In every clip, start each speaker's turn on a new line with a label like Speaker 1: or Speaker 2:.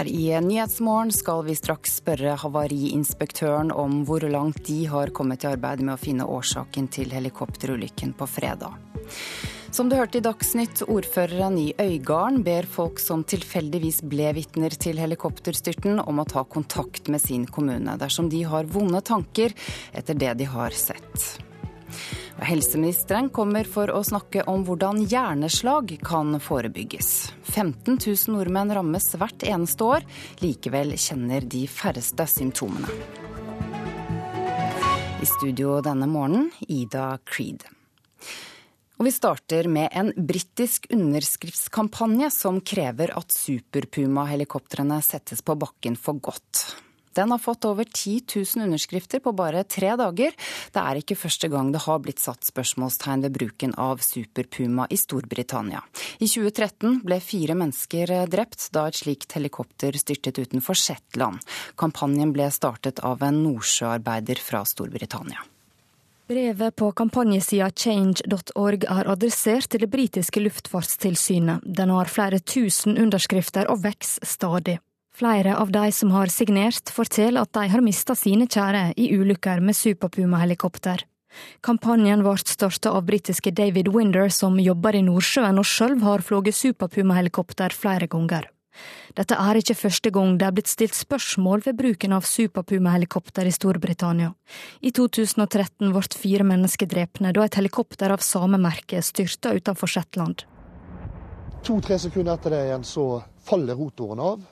Speaker 1: Her i Nyhetsmorgen skal vi straks spørre havariinspektøren om hvor langt de har kommet i arbeidet med å finne årsaken til helikopterulykken på fredag. Som du hørte i Dagsnytt, ordføreren i Øygarden ber folk som tilfeldigvis ble vitner til helikopterstyrten, om å ta kontakt med sin kommune dersom de har vonde tanker etter det de har sett. Helseministeren kommer for å snakke om hvordan hjerneslag kan forebygges. 15 000 nordmenn rammes hvert eneste år. Likevel kjenner de færreste symptomene. I studio denne morgenen, Ida Creed. Og vi starter med en britisk underskriftskampanje som krever at Super Puma-helikoptrene settes på bakken for godt. Den har fått over 10 000 underskrifter på bare tre dager. Det er ikke første gang det har blitt satt spørsmålstegn ved bruken av Super Puma i Storbritannia. I 2013 ble fire mennesker drept da et slikt helikopter styrtet utenfor Shetland. Kampanjen ble startet av en nordsjøarbeider fra Storbritannia.
Speaker 2: Brevet på kampanjesida change.org er adressert til det britiske luftfartstilsynet. Den har flere tusen underskrifter og vokser stadig. Flere av de som har signert, forteller at de har mista sine kjære i ulykker med Super Puma-helikopter. Kampanjen ble starta av britiske David Winder, som jobber i Nordsjøen og sjøl har flåget Super Puma-helikopter flere ganger. Dette er ikke første gang det er blitt stilt spørsmål ved bruken av Super Puma-helikopter i Storbritannia. I 2013 ble fire mennesker drepne da et helikopter av samme merke styrta utenfor Shetland.
Speaker 3: To-tre sekunder etter det igjen så faller rotoren av,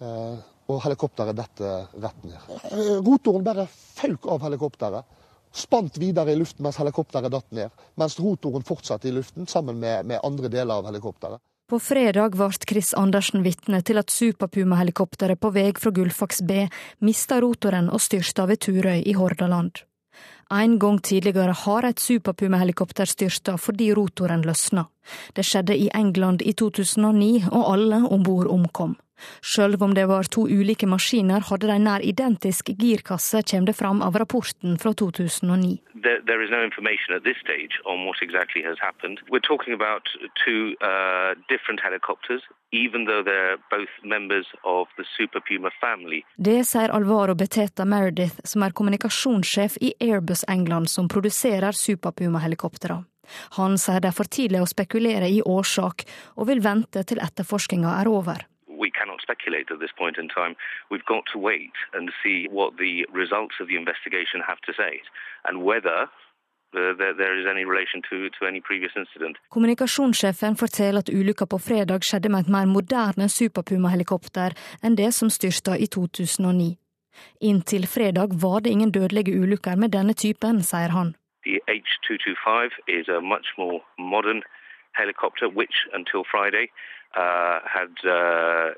Speaker 3: og helikopteret detter rett ned. Eh, rotoren bare fauk av helikopteret. Spant videre i luften mens helikopteret datt ned, mens rotoren fortsatte i luften sammen med, med andre deler av helikopteret.
Speaker 2: På fredag ble Chris Andersen vitne til at Super Puma-helikopteret på vei fra Gullfaks B mista rotoren og styrta ved Turøy i Hordaland. En gang tidligere har et Super Puma-helikopter styrta fordi rotoren løsna. Det skjedde i England i 2009, og alle om bord omkom. Sjøl om det var to ulike maskiner, hadde de nær identisk girkasse, kommer det fram av rapporten fra 2009.
Speaker 4: There, there is no information at this stage on what exactly has happened. We're talking about two uh, different helicopters, even though they're both members of the Super Puma family.
Speaker 2: Det sier Alvaro Beteta Meredith, som er kommunikasjonssjef i Airbus England, som produserer Super Puma-helikoptre. Han sier det er for tidlig å spekulere i årsak, og vil vente til etterforskninga er over
Speaker 4: we cannot speculate at this point in time. We've got to wait and see what the results of the investigation have to say and whether uh,
Speaker 2: Kommunikasjonssjefen forteller at ulykka på fredag skjedde med et mer moderne Super Puma-helikopter enn det som styrta i 2009. Inntil fredag var det ingen dødelige ulykker med denne typen, sier han.
Speaker 4: The H225 is a much more modern helicopter, which until Friday uh, had, uh,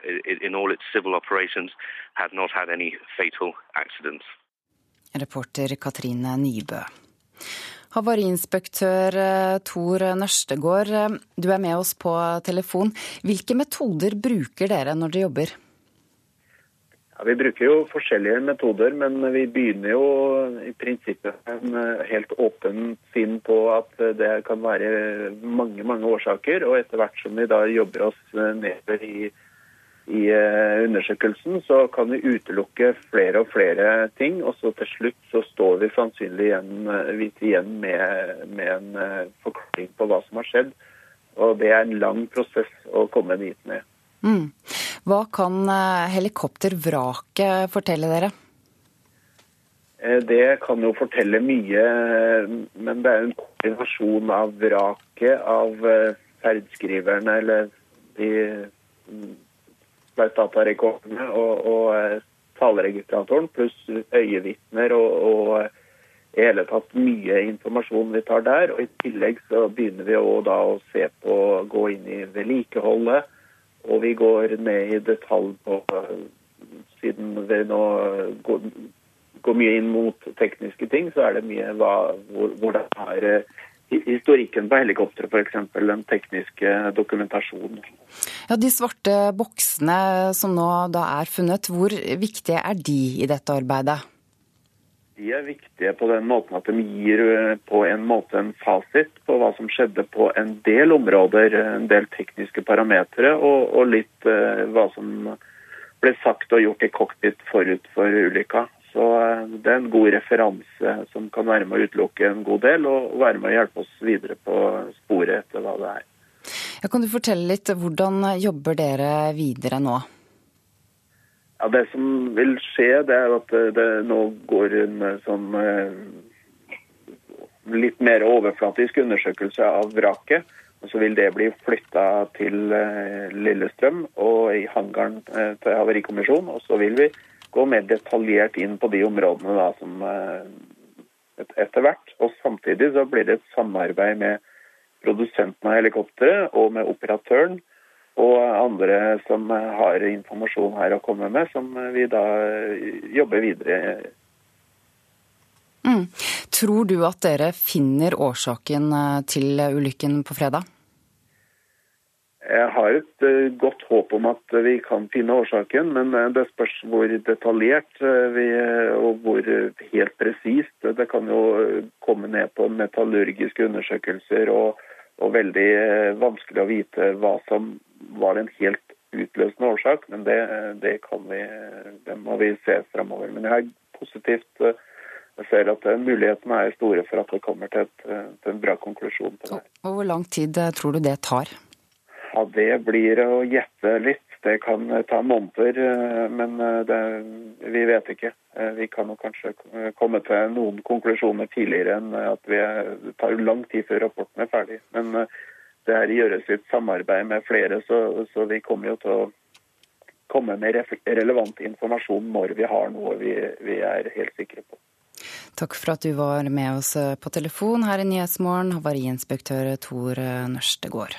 Speaker 4: in all its civil operations, had not had any fatal accidents.
Speaker 1: Reporter Katrine Nybø. Havariinspektør uh, Tor Nørstegård, uh, du er med oss på telefon. Hvilke metoder bruker dere når dere jobber?
Speaker 5: Ja, vi bruker jo forskjellige metoder, men vi begynner jo i prinsippet med en eh, helt åpen sinn på at det kan være mange mange årsaker. Og etter hvert som vi da jobber oss eh, nedover i, i eh, undersøkelsen, så kan vi utelukke flere og flere ting. Og så til slutt så står vi sannsynligvis igjen med, med en forklaring på hva som har skjedd. Og det er en lang prosess å komme dit med.
Speaker 1: Mm. Hva kan eh, helikoptervraket fortelle dere?
Speaker 5: Eh, det kan jo fortelle mye, men det er en kombinasjon av vraket, av eh, ferdskriverne eller de datarekordene mm, og, og taleregistratoren, pluss øyevitner og, og, i hele tatt mye informasjon vi tar der. Og I tillegg så begynner vi å se på, gå inn i vedlikeholdet og vi går ned i detalj på Siden vi nå går, går mye inn mot tekniske ting, så er det mye hva, hvor, hvor det er eh, historikken på helikopteret, f.eks. Den tekniske dokumentasjonen.
Speaker 1: Ja, De svarte boksene som nå da er funnet, hvor viktige er de i dette arbeidet?
Speaker 5: De er viktige på den måten at de gir eh, på en måte en fasit på hva som skjedde på en del områder, en del tekniske parametere, og, og, litt uh, hva som ble sagt og gjort i cockpit forut for ulykka. Så det er en god referanse som kan være med å utelukke en god del, og være med å hjelpe oss videre på sporet etter hva det er.
Speaker 1: Ja, kan du fortelle litt, hvordan jobber dere videre nå?
Speaker 5: Ja, Det som vil skje, det er at det nå går en sånn litt mer overflatisk undersøkelse av vraket. Og Så vil det bli flytta til Lillestrøm og i hangaren til Havarikommisjonen. Og så vil vi gå mer detaljert inn på de områdene da, som etter hvert. Og samtidig så blir det et samarbeid med produsenten av helikopteret og med operatøren og andre som har informasjon her å komme med, som vi da jobber videre.
Speaker 1: Mm. Tror du at dere finner årsaken til ulykken på fredag?
Speaker 5: Jeg har et godt håp om at vi kan finne årsaken, men det spørs hvor detaljert vi, og hvor helt presist. Det kan jo komme ned på metallurgiske undersøkelser og, og veldig vanskelig å vite hva som var en helt utløsende årsak. Men det, det, vi, det må vi se fremover. Men jeg er positivt jeg ser at mulighetene er store for at det kommer til, et, til en bra konklusjon på det.
Speaker 1: Og Hvor lang tid tror du det tar?
Speaker 5: Ja, Det blir å gjette litt. Det kan ta måneder, men det, vi vet ikke. Vi kan kanskje komme til noen konklusjoner tidligere enn at vi, tar lang tid før rapporten er ferdig. Men det her gjøres i et samarbeid med flere, så, så, vi kommer jo til å komme med relevant informasjon når vi har noe vi, vi er helt sikre på.
Speaker 1: Takk for at du var med oss på telefon her i Nyhetsmorgen, havariinspektør Tor Nørstegård.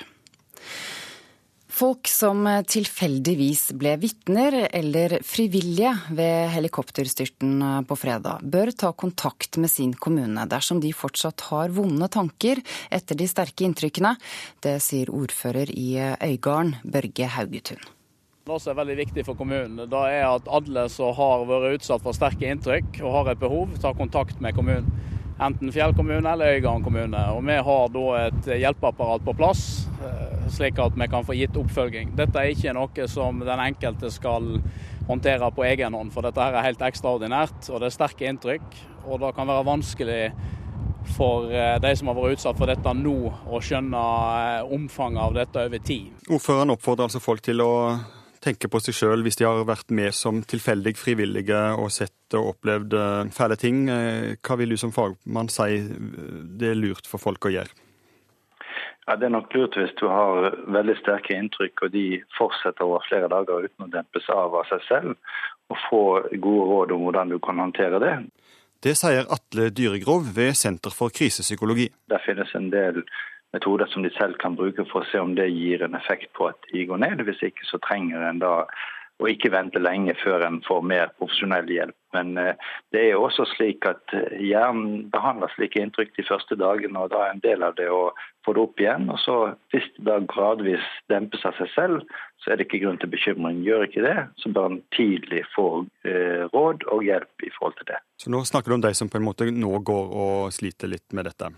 Speaker 1: Folk som tilfeldigvis ble vitner eller frivillige ved helikopterstyrten på fredag, bør ta kontakt med sin kommune dersom de fortsatt har vonde tanker etter de sterke inntrykkene. Det sier ordfører i Øygarden, Børge Haugetun.
Speaker 6: Det som er veldig viktig for kommunen, da er at alle som har vært utsatt for sterke inntrykk og har et behov, tar kontakt med kommunen. Enten Fjell kommune eller Øygarden kommune. Og vi har da et hjelpeapparat på plass, slik at vi kan få gitt oppfølging. Dette er ikke noe som den enkelte skal håndtere på egen hånd, for dette her er helt ekstraordinært. Og det er sterke inntrykk. Og det kan være vanskelig for de som har vært utsatt for dette nå, å skjønne omfanget av dette over tid.
Speaker 7: Ordføreren oppfordrer altså folk til å tenke på seg sjøl hvis de har vært med som tilfeldig frivillige og sett og opplevd fæle ting. Hva vil du som fagmann si det er lurt for folk å gjøre?
Speaker 8: Ja, Det er nok lurt hvis du har veldig sterke inntrykk og de fortsetter over flere dager uten å dempes av av seg selv, og få gode råd om hvordan du kan håndtere det.
Speaker 7: Det sier Atle Dyregrov ved Senter for krisepsykologi.
Speaker 8: Det finnes en del metoder som de selv kan bruke for å se om det gir en effekt på at de går ned. Hvis ikke så trenger en da å ikke vente lenge før en får mer profesjonell hjelp. Men det er også slik at hjernen behandler slike inntrykk de første dagene, og da er en del av det å få det opp igjen. Og så hvis det da gradvis dempes av seg selv, så er det ikke grunn til bekymring. Gjør ikke det, så bør en tidlig få råd og hjelp i forhold til det.
Speaker 7: Så nå snakker du om de som på en måte nå går og sliter litt med dette?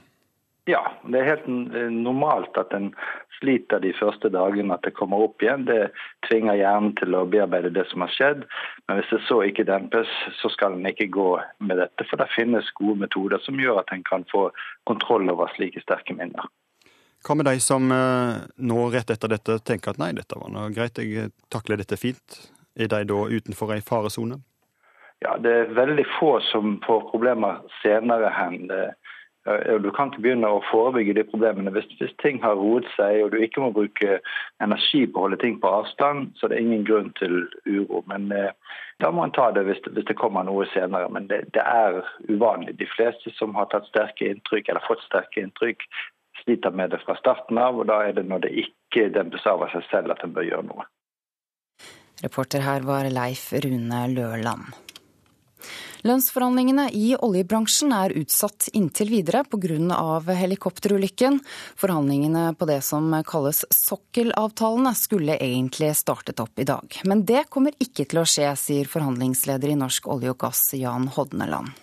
Speaker 8: Ja, det er helt normalt at en sliter de første dagene, at det kommer opp igjen. Det tvinger hjernen til å bearbeide det som har skjedd. Men hvis det så ikke dempes, så skal en ikke gå med dette. For det finnes gode metoder som gjør at en kan få kontroll over slike sterke minner.
Speaker 7: Hva med de som nå rett etter dette tenker at nei, dette var noe greit, jeg takler dette fint. Er de da utenfor ei faresone?
Speaker 8: Ja, det er veldig få som får problemer senere hen. Du kan ikke begynne å forebygge de problemene. Hvis, hvis, ting har roet seg og du ikke må bruke energi på å holde ting på avstand, så er det ingen grunn til uro. Men eh, da må en ta det hvis, hvis, det kommer noe senere. Men det, det, er uvanlig. De fleste som har tatt sterke inntrykk, eller fått sterke inntrykk, sliter med det fra starten av. Og da er det når det ikke dempes av av seg selv at en bør gjøre noe.
Speaker 1: Reporter her var Leif Rune Lørland. Lønnsforhandlingene i oljebransjen er utsatt inntil videre pga. helikopterulykken. Forhandlingene på det som kalles sokkelavtalene skulle egentlig startet opp i dag. Men det kommer ikke til å skje, sier forhandlingsleder i Norsk olje og gass, Jan Hodneland.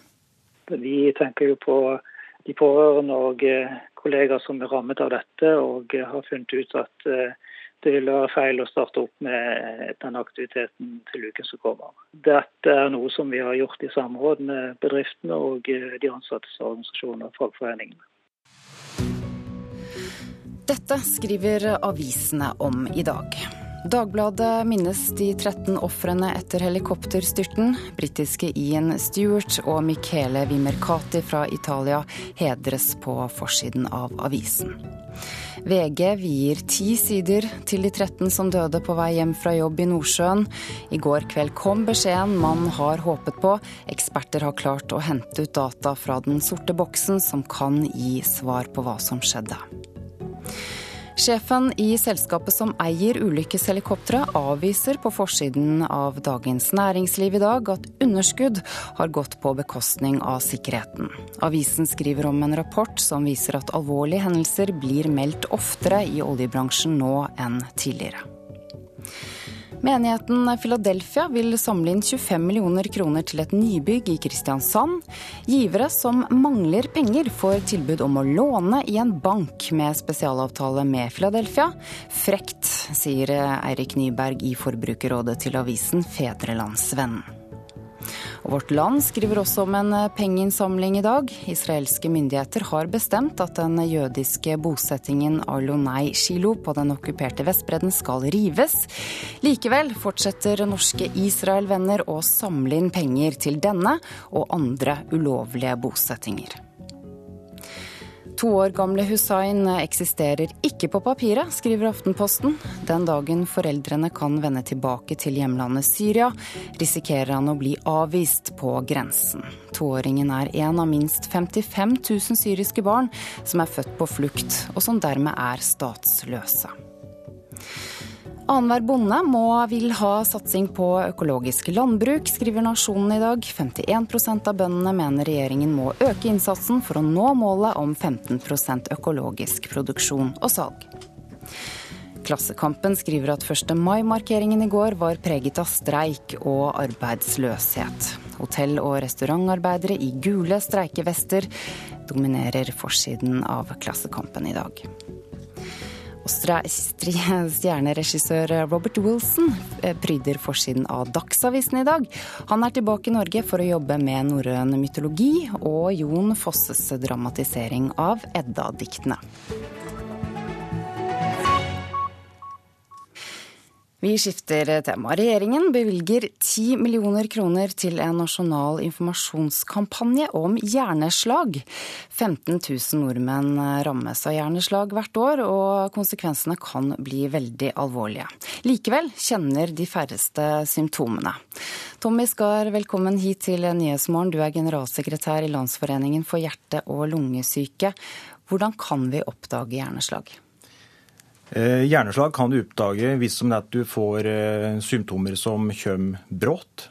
Speaker 9: Vi tenker jo på de pårørende og kollegaer som er rammet av dette, og har funnet ut at det vil være feil å starte opp med den aktiviteten til uken som kommer. Dette er noe som vi har gjort i samråd med bedriftene og de ansattes organisasjoner og fagforeningene.
Speaker 1: Dette skriver avisene om i dag. Dagbladet minnes de 13 ofrene etter helikopterstyrten. Britiske Ian Stewart og Michele Vimercati fra Italia hedres på forsiden av avisen. VG vier ti sider til de 13 som døde på vei hjem fra jobb i Nordsjøen. I går kveld kom beskjeden man har håpet på. Eksperter har klart å hente ut data fra den sorte boksen som kan gi svar på hva som skjedde. Sjefen i selskapet som eier ulykkeshelikoptre, avviser på forsiden av Dagens Næringsliv i dag at underskudd har gått på bekostning av sikkerheten. Avisen skriver om en rapport som viser at alvorlige hendelser blir meldt oftere i oljebransjen nå enn tidligere. Menigheten Philadelphia vil samle inn 25 millioner kroner til et nybygg i Kristiansand. Givere som mangler penger, får tilbud om å låne i en bank med spesialavtale med Philadelphia. Frekt, sier Eirik Nyberg i Forbrukerrådet til avisen Fedrelandsvennen. Og Vårt Land skriver også om en pengeinnsamling i dag. Israelske myndigheter har bestemt at den jødiske bosettingen Alonei Shilo på den okkuperte Vestbredden skal rives. Likevel fortsetter norske Israel-venner å samle inn penger til denne og andre ulovlige bosettinger. To år gamle Hussain eksisterer ikke på papiret, skriver Aftenposten. Den dagen foreldrene kan vende tilbake til hjemlandet Syria, risikerer han å bli avvist på grensen. Toåringen er en av minst 55 000 syriske barn som er født på flukt, og som dermed er statsløse. Annenhver bonde må vil ha satsing på økologisk landbruk, skriver Nasjonen i dag. 51% av bøndene mener regjeringen må øke innsatsen for å nå målet om 15% økologisk produksjon og salg. Klassekampen skriver at 1. mai-markeringen i går var preget av streik og arbeidsløshet. Hotell- og restaurantarbeidere i gule streikevester dominerer forsiden av Klassekampen i dag. Stjerneregissør Robert Wilson eh, pryder forsiden av Dagsavisen i dag. Han er tilbake i Norge for å jobbe med norrøn mytologi og Jon Fosses dramatisering av Edda-diktene. Vi skifter tema. Regjeringen bevilger 10 millioner kroner til en nasjonal informasjonskampanje om hjerneslag. 15 000 nordmenn rammes av hjerneslag hvert år, og konsekvensene kan bli veldig alvorlige. Likevel kjenner de færreste symptomene. Tommy Skar, velkommen hit til Nyhetsmorgen. Du er generalsekretær i Landsforeningen for hjerte- og lungesyke. Hvordan kan vi oppdage hjerneslag?
Speaker 10: Eh, hjerneslag kan du oppdage hvis du får eh, symptomer som kommer brått.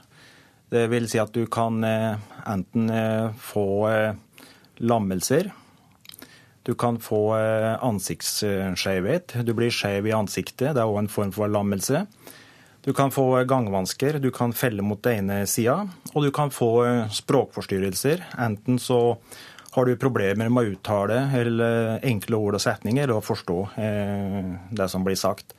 Speaker 10: Det vil si at du kan eh, enten få lammelser, du kan få ansiktsskjevhet. Du blir skjev i ansiktet, det er òg en form for lammelse. Du kan få gangvansker, du kan felle mot den ene sida, og du kan få språkforstyrrelser. Enten så har du problemer med å uttale eller enkle ord og setninger og forstå eh, det som blir sagt.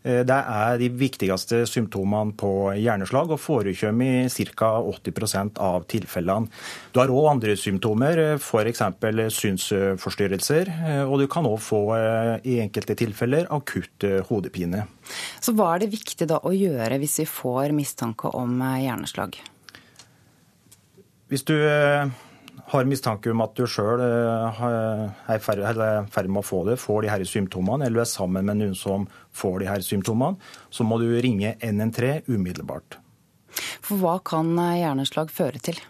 Speaker 10: Eh, det er de viktigste symptomene på hjerneslag og forekommer i ca. 80% av tilfellene. Du har òg andre symptomer, f.eks. synsforstyrrelser. Eh, og du kan òg få i enkelte tilfeller akutt hodepine.
Speaker 1: Så hva er det viktig da å gjøre hvis vi får mistanke om hjerneslag?
Speaker 10: Hvis du har mistanke om at du sjøl eh, er i ferd med å få det, får de her symptomene, eller du er sammen med noen som får de her symptomene, så må du ringe 113 umiddelbart.
Speaker 1: For hva kan eh, hjerneslag føre til?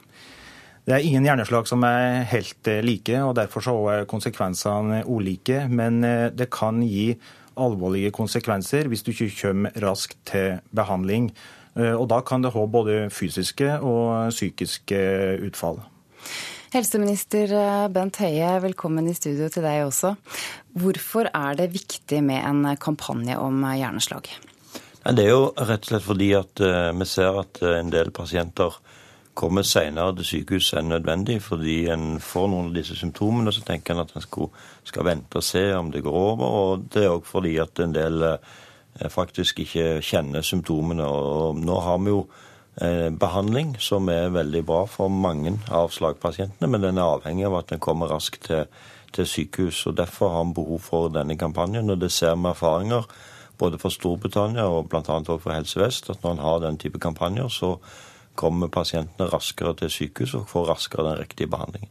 Speaker 10: Det er ingen hjerneslag som er helt eh, like, og derfor så er konsekvensene ulike. Men det kan gi alvorlige konsekvenser hvis du ikke kommer raskt til behandling. Og da kan det ha både fysiske og psykiske utfall.
Speaker 1: Helseminister eh, Bent Høie, velkommen i studio til deg også. Hvorfor er det viktig med en kampanje om hjerneslag?
Speaker 11: Det er jo rett og slett fordi at eh, vi ser at eh, en del pasienter kommer senere til sykehus enn nødvendig fordi en får noen av disse symptomene. Så tenker en at en skal vente og se om det går over. Og det er òg fordi at en del eh, faktisk ikke kjenner symptomene. Og nå har vi jo eh, behandling som er veldig bra for mange av slagpasientene, men den er avhengig av at den kommer raskt til, til sykehus. og Derfor har vi behov for denne kampanjen. og Det ser vi erfaringer både fra Storbritannia og bl.a. også fra Helse Vest, at når en har den type kampanjer, så kommer pasientene raskere til sykehus og får raskere den riktige behandlingen.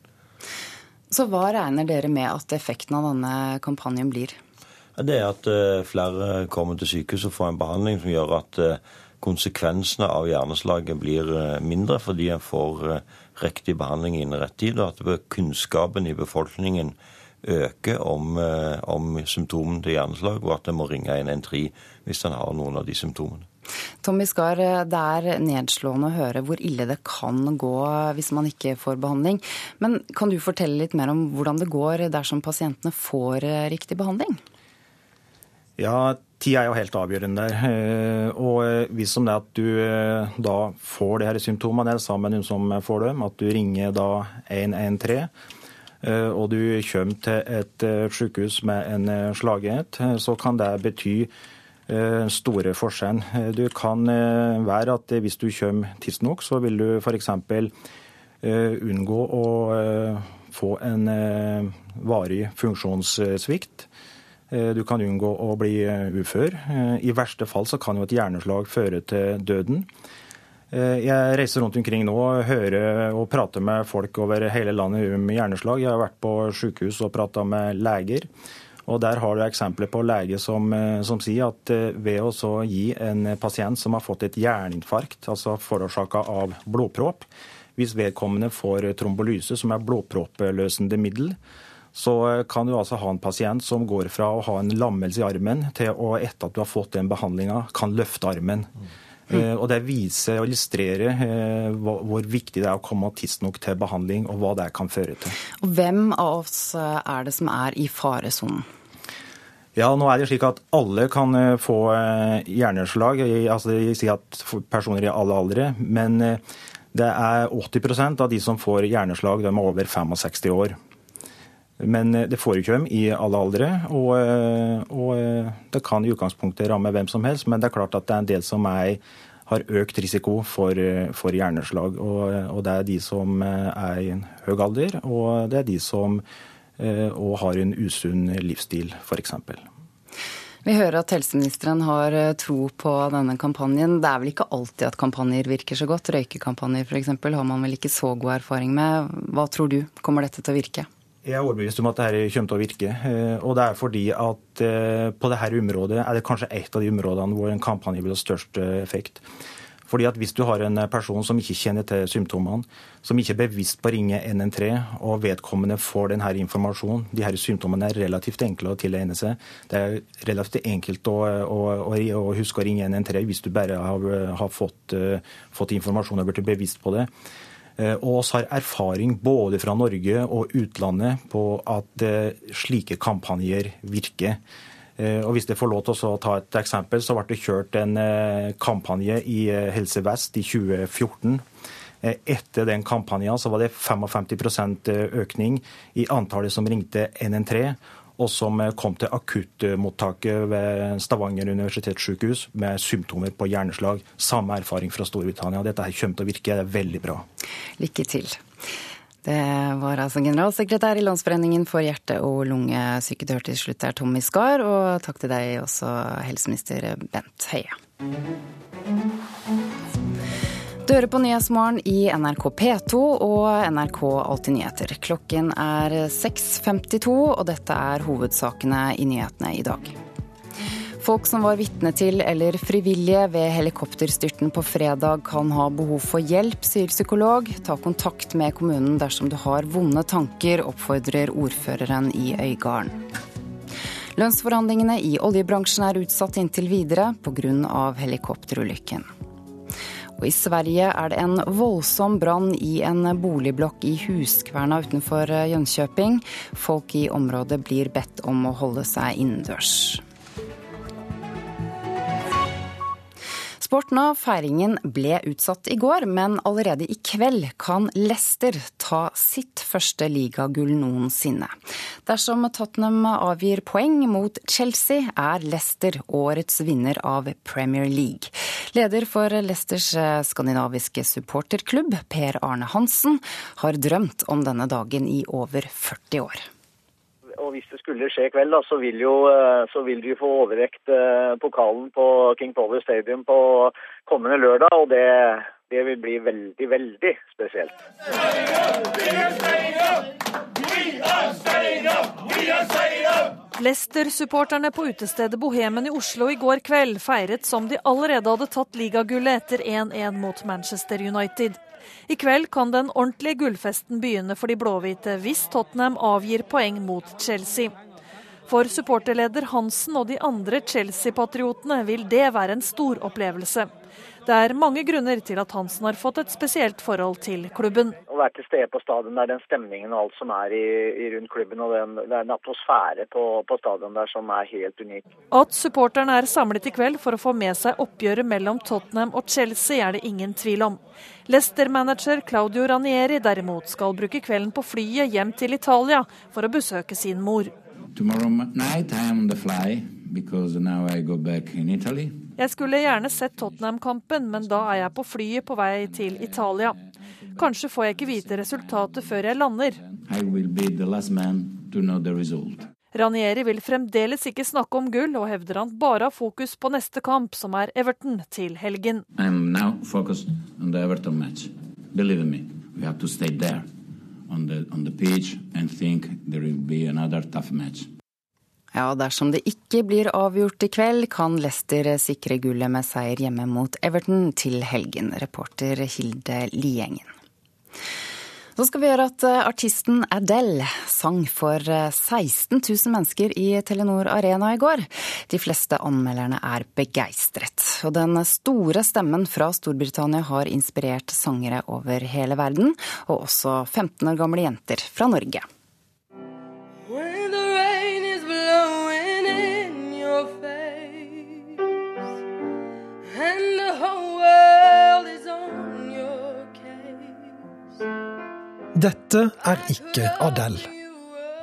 Speaker 1: Så hva regner dere med at effekten av denne kampanjen blir?
Speaker 11: Det er at eh, flere kommer til sykehus og får en behandling som gjør at eh, konsekvensene av hjerneslaget blir eh, mindre fordi en får riktig behandling innen rett tid, og at kunnskapen i befolkningen øker om, om symptomene til hjerneslag, og at en må ringe 113 hvis en har noen av de symptomene.
Speaker 1: Tommy Skar, det er nedslående å høre hvor ille det kan gå hvis man ikke får behandling. Men kan du fortelle litt mer om hvordan det går dersom pasientene får eh, riktig behandling?
Speaker 10: Ja, tid er jo helt avgjørende der. Eh, og eh, hvis om det at du da får her symptomene sammen med noen som får dem, at du ringer da 113 og du kommer til et sykehus med en slagenhet, så kan det bety Eh, store forskjellen. Eh, du kan eh, være at hvis du kommer tidsnok, så vil du f.eks. unngå å få en varig funksjonssvikt. Du kan unngå å bli ufør. I verste fall så kan jo et hjerneslag føre til døden. Jeg reiser rundt omkring nå og hører og prater med folk over hele landet om hjerneslag. Jeg har vært på sykehus og prata med leger. Og Der har du eksempler på lege som, eh, som sier at eh, ved å gi en pasient som har fått et hjerninfarkt, altså forårsaka av blodpropp, hvis vedkommende får trombolyse, som er blodproppløsende middel, så eh, kan du altså ha en pasient som går fra å ha en lammelse i armen, til å etter at du har fått den behandlinga, kan løfte armen. Mm. Og Det viser og illustrerer hvor viktig det er å komme tidsnok til behandling, og hva det kan føre til.
Speaker 1: Og Hvem av oss er det som er i faresonen?
Speaker 10: Ja, nå er det slik at alle kan eh, få eh, hjerneslag. altså sier at personer i alle aldre. Men eh, det er 80% av de som får hjerneslag, de er over 65 år. Men det får ikke dem i alle aldre, og, og, det kan i utgangspunktet ramme hvem som helst. Men det er klart at det er en del som er, har økt risiko for, for hjerneslag. Og, og, det er de som er i en høy alder, og det er de som Eh, har en usunn livsstil, f.eks.
Speaker 1: Vi hører at helseministeren har eh, tro på denne kampanjen. Det er vel ikke alltid at kampanjer virker så godt? Røykekampanjer f.eks. har man vel ikke så god erfaring med. Hva tror du, kommer dette til å virke?
Speaker 10: Jeg er overbevist om at dette kommer til å virke. Eh, og det er fordi at på dette området er det kanskje et av de områdene hvor en kampanje vil ha størst effekt. Fordi at Hvis du har en person som ikke kjenner til symptomene, som ikke er bevisst på å ringe 113, og vedkommende får denne informasjonen De her symptomene er relativt enkle å tilegne seg. Det er relativt enkelt å, å, å huske å ringe 113 hvis du bare har, har fått, uh, fått, informasjon og blitt bevisst på det. Uh, og oss har erfaring både fra Norge og utlandet på at uh, slike kampanjer virker. Eh, og Hvis jeg får lov til å ta et eksempel, så ble det kjørt en eh, kampanje i eh, Helse Vest i 2014. Etter den kampanjen så var det 55% økning i antallet som ringte 113, og som kom til akuttmottaket ved Stavanger universitetssykehus med symptomer på hjerneslag. Samme erfaring fra Storbritannia. Dette her kommer til å virke. Veldig bra.
Speaker 1: Lykke til. Det var altså generalsekretær i Landsforeningen for hjerte- og lungesyke. Du hørte til slutt der Tommy Skar, og takk til deg også, helseminister Bent Høie. Du hører på Nyhetsmorgen i NRK P2 og NRK Alltid nyheter. Klokken er 6.52, og dette er hovedsakene i nyhetene i dag. Folk som var vitne til eller frivillige ved helikopterstyrten på fredag kan ha behov for hjelp, sier psykolog. Ta kontakt med kommunen dersom du har vonde tanker, oppfordrer ordføreren i Øygarden. Lønnsforhandlingene i oljebransjen er utsatt inntil videre pga. helikopterulykken. Og I Sverige er det en voldsom brann i en boligblokk i Huskverna utenfor Jönköping. Folk i området blir bedt om å holde seg innendørs. Sport og Feiringen ble utsatt i går, men allerede i kveld kan Leicester ta sitt første ligagull noensinne. Dersom Tottenham avgir poeng mot Chelsea, er Leicester årets vinner av Premier League. Leder for Leicesters skandinaviske supporterklubb, Per Arne Hansen, har drømt om denne dagen i over 40 år
Speaker 12: hvis det skulle skje i kveld, da, så vil, jo, eh, så vil de få overrekt eh, pokalen på King Power Stadium på kommende lørdag. Og det, det vil bli veldig, veldig spesielt.
Speaker 13: Leicester-supporterne på utestedet Bohemen i Oslo i går kveld feiret som de allerede hadde tatt ligagullet etter 1-1 mot Manchester United. I kveld kan den ordentlige gullfesten begynne for de blåhvite hvis Tottenham avgir poeng mot Chelsea. For supporterleder Hansen og de andre Chelsea-patriotene vil det være en stor opplevelse. Det er mange grunner til at Hansen har fått et spesielt forhold til klubben.
Speaker 12: Å være til stede på stadion, det er den stemningen og alt som er i, i rundt klubben. og den, Det er en atmosfære på, på stadion der som er helt unik.
Speaker 13: At supporterne er samlet i kveld for å få med seg oppgjøret mellom Tottenham og Chelsea, er det ingen tvil om. Leicester-manager Claudio Ranieri derimot skal bruke kvelden på flyet hjem til Italia for å besøke sin mor.
Speaker 14: Tomorrow night I am on the fly because now I go back in Italy.
Speaker 13: Jeg skulle gjerne sett Tottenham-kampen, men da er jeg på flyet på vei til Italia. Kanskje får jeg ikke vite resultatet før jeg lander. Ranieri vil fremdeles ikke snakke om gull, og hevder han bare har fokus på neste kamp, som er Everton til helgen.
Speaker 14: On the, on the pitch and think there will be another tough match.
Speaker 1: Ja, dersom det ikke blir avgjort i kveld, kan Leicester sikre gullet med seier hjemme mot Everton til helgen. Reporter Hilde Liengen. Så skal vi gjøre at eh, artisten Adele sang for 16 eh, 000 mennesker i Telenor Arena i går. De fleste anmelderne er begeistret. Og den store stemmen fra Storbritannia har inspirert sangere over hele verden, og også 15 år gamle jenter fra Norge.
Speaker 15: Dette er ikke Adele,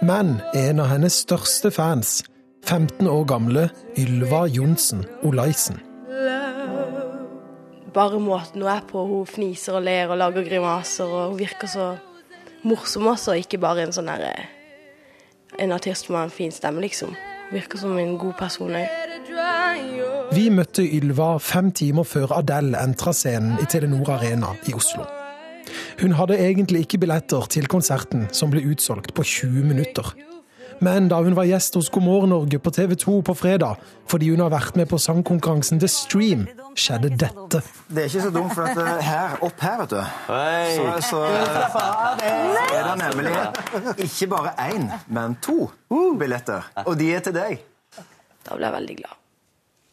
Speaker 15: men en av hennes største fans, 15 år gamle Ylva Johnsen Olaisen.
Speaker 16: Bare måten hun er på, hun fniser og ler og lager grimaser, og hun virker så morsom også, ikke bare en sånn derre eh, En artist med en fin stemme, liksom. Virker som en god person òg.
Speaker 15: Vi møtte Ylva fem timer før Adele entra scenen i Telenor Arena i Oslo. Hun hadde egentlig ikke billetter til konserten, som ble utsolgt på 20 minutter. Men da hun var gjest hos God morgen Norge på TV 2 på fredag, fordi hun har vært med på sangkonkurransen The Stream, skjedde dette.
Speaker 17: Det er ikke så dumt, for at eh, her, opp her, vet du, så, så, er det nemlig ikke bare én, men to billetter. Og de er til deg.
Speaker 16: Da ble jeg veldig glad.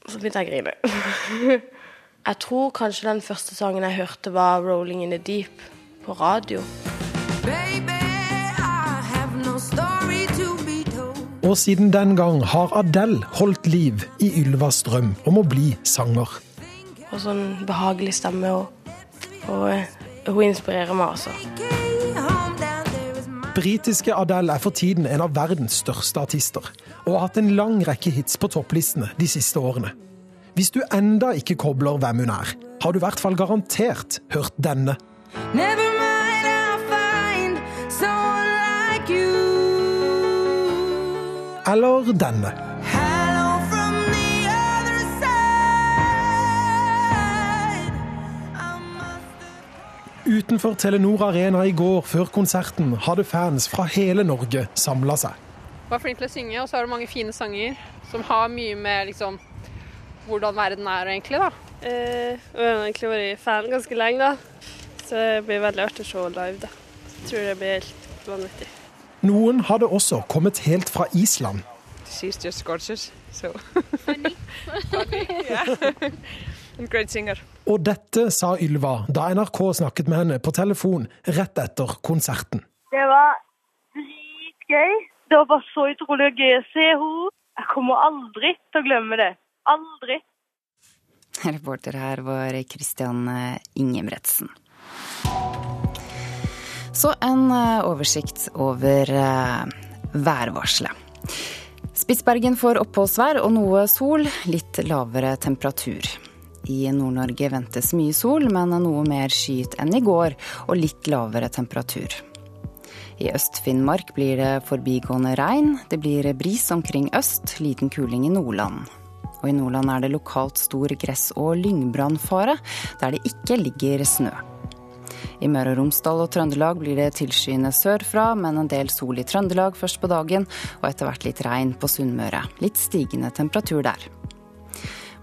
Speaker 16: Så begynte jeg å grine. Jeg tror kanskje den første sangen jeg hørte, var 'Rolling in the Deep' på radio.
Speaker 15: Og siden den gang har Adele holdt liv i Ylvas drøm om å bli sanger.
Speaker 16: Og sånn behagelig stemme, og, og, eh, hun inspirerer meg, altså.
Speaker 15: Britiske Adele er for tiden en av verdens største artister, og har hatt en lang rekke hits på topplistene de siste årene. Hvis du enda ikke kobler hvem hun er, har du i hvert fall garantert hørt denne. Never eller denne. Utenfor Telenor Arena i går, før konserten, hadde fans fra hele Norge samla seg.
Speaker 18: Var flink til å synge, og så har du mange fine sanger som har mye med liksom, hvordan verden er egentlig, da.
Speaker 19: Eh, jeg har egentlig vært fan ganske lenge, da. Så det blir veldig artig å se live, da. Jeg tror det blir helt vanvittig.
Speaker 15: Noen hadde også kommet helt fra Island.
Speaker 18: She's just gorgeous, so.
Speaker 19: Funny.
Speaker 18: Funny, yeah. great singer.
Speaker 15: Og dette sa Ylva da NRK snakket med henne på telefon rett etter konserten.
Speaker 20: Det var dritgøy. Det var bare så utrolig gøy å se henne. Jeg kommer aldri til å glemme det. Aldri.
Speaker 1: Reporter her var Christian Ingemretsen. Så en oversikt over værvarselet. Spitsbergen får oppholdsvær og noe sol, litt lavere temperatur. I Nord-Norge ventes mye sol, men noe mer skyet enn i går, og litt lavere temperatur. I Øst-Finnmark blir det forbigående regn. Det blir bris omkring øst, liten kuling i Nordland. Og i Nordland er det lokalt stor gress- og lyngbrannfare, der det ikke ligger snø. I Møre og Romsdal og Trøndelag blir det tilskyende sørfra, men en del sol i Trøndelag først på dagen, og etter hvert litt regn på Sunnmøre. Litt stigende temperatur der.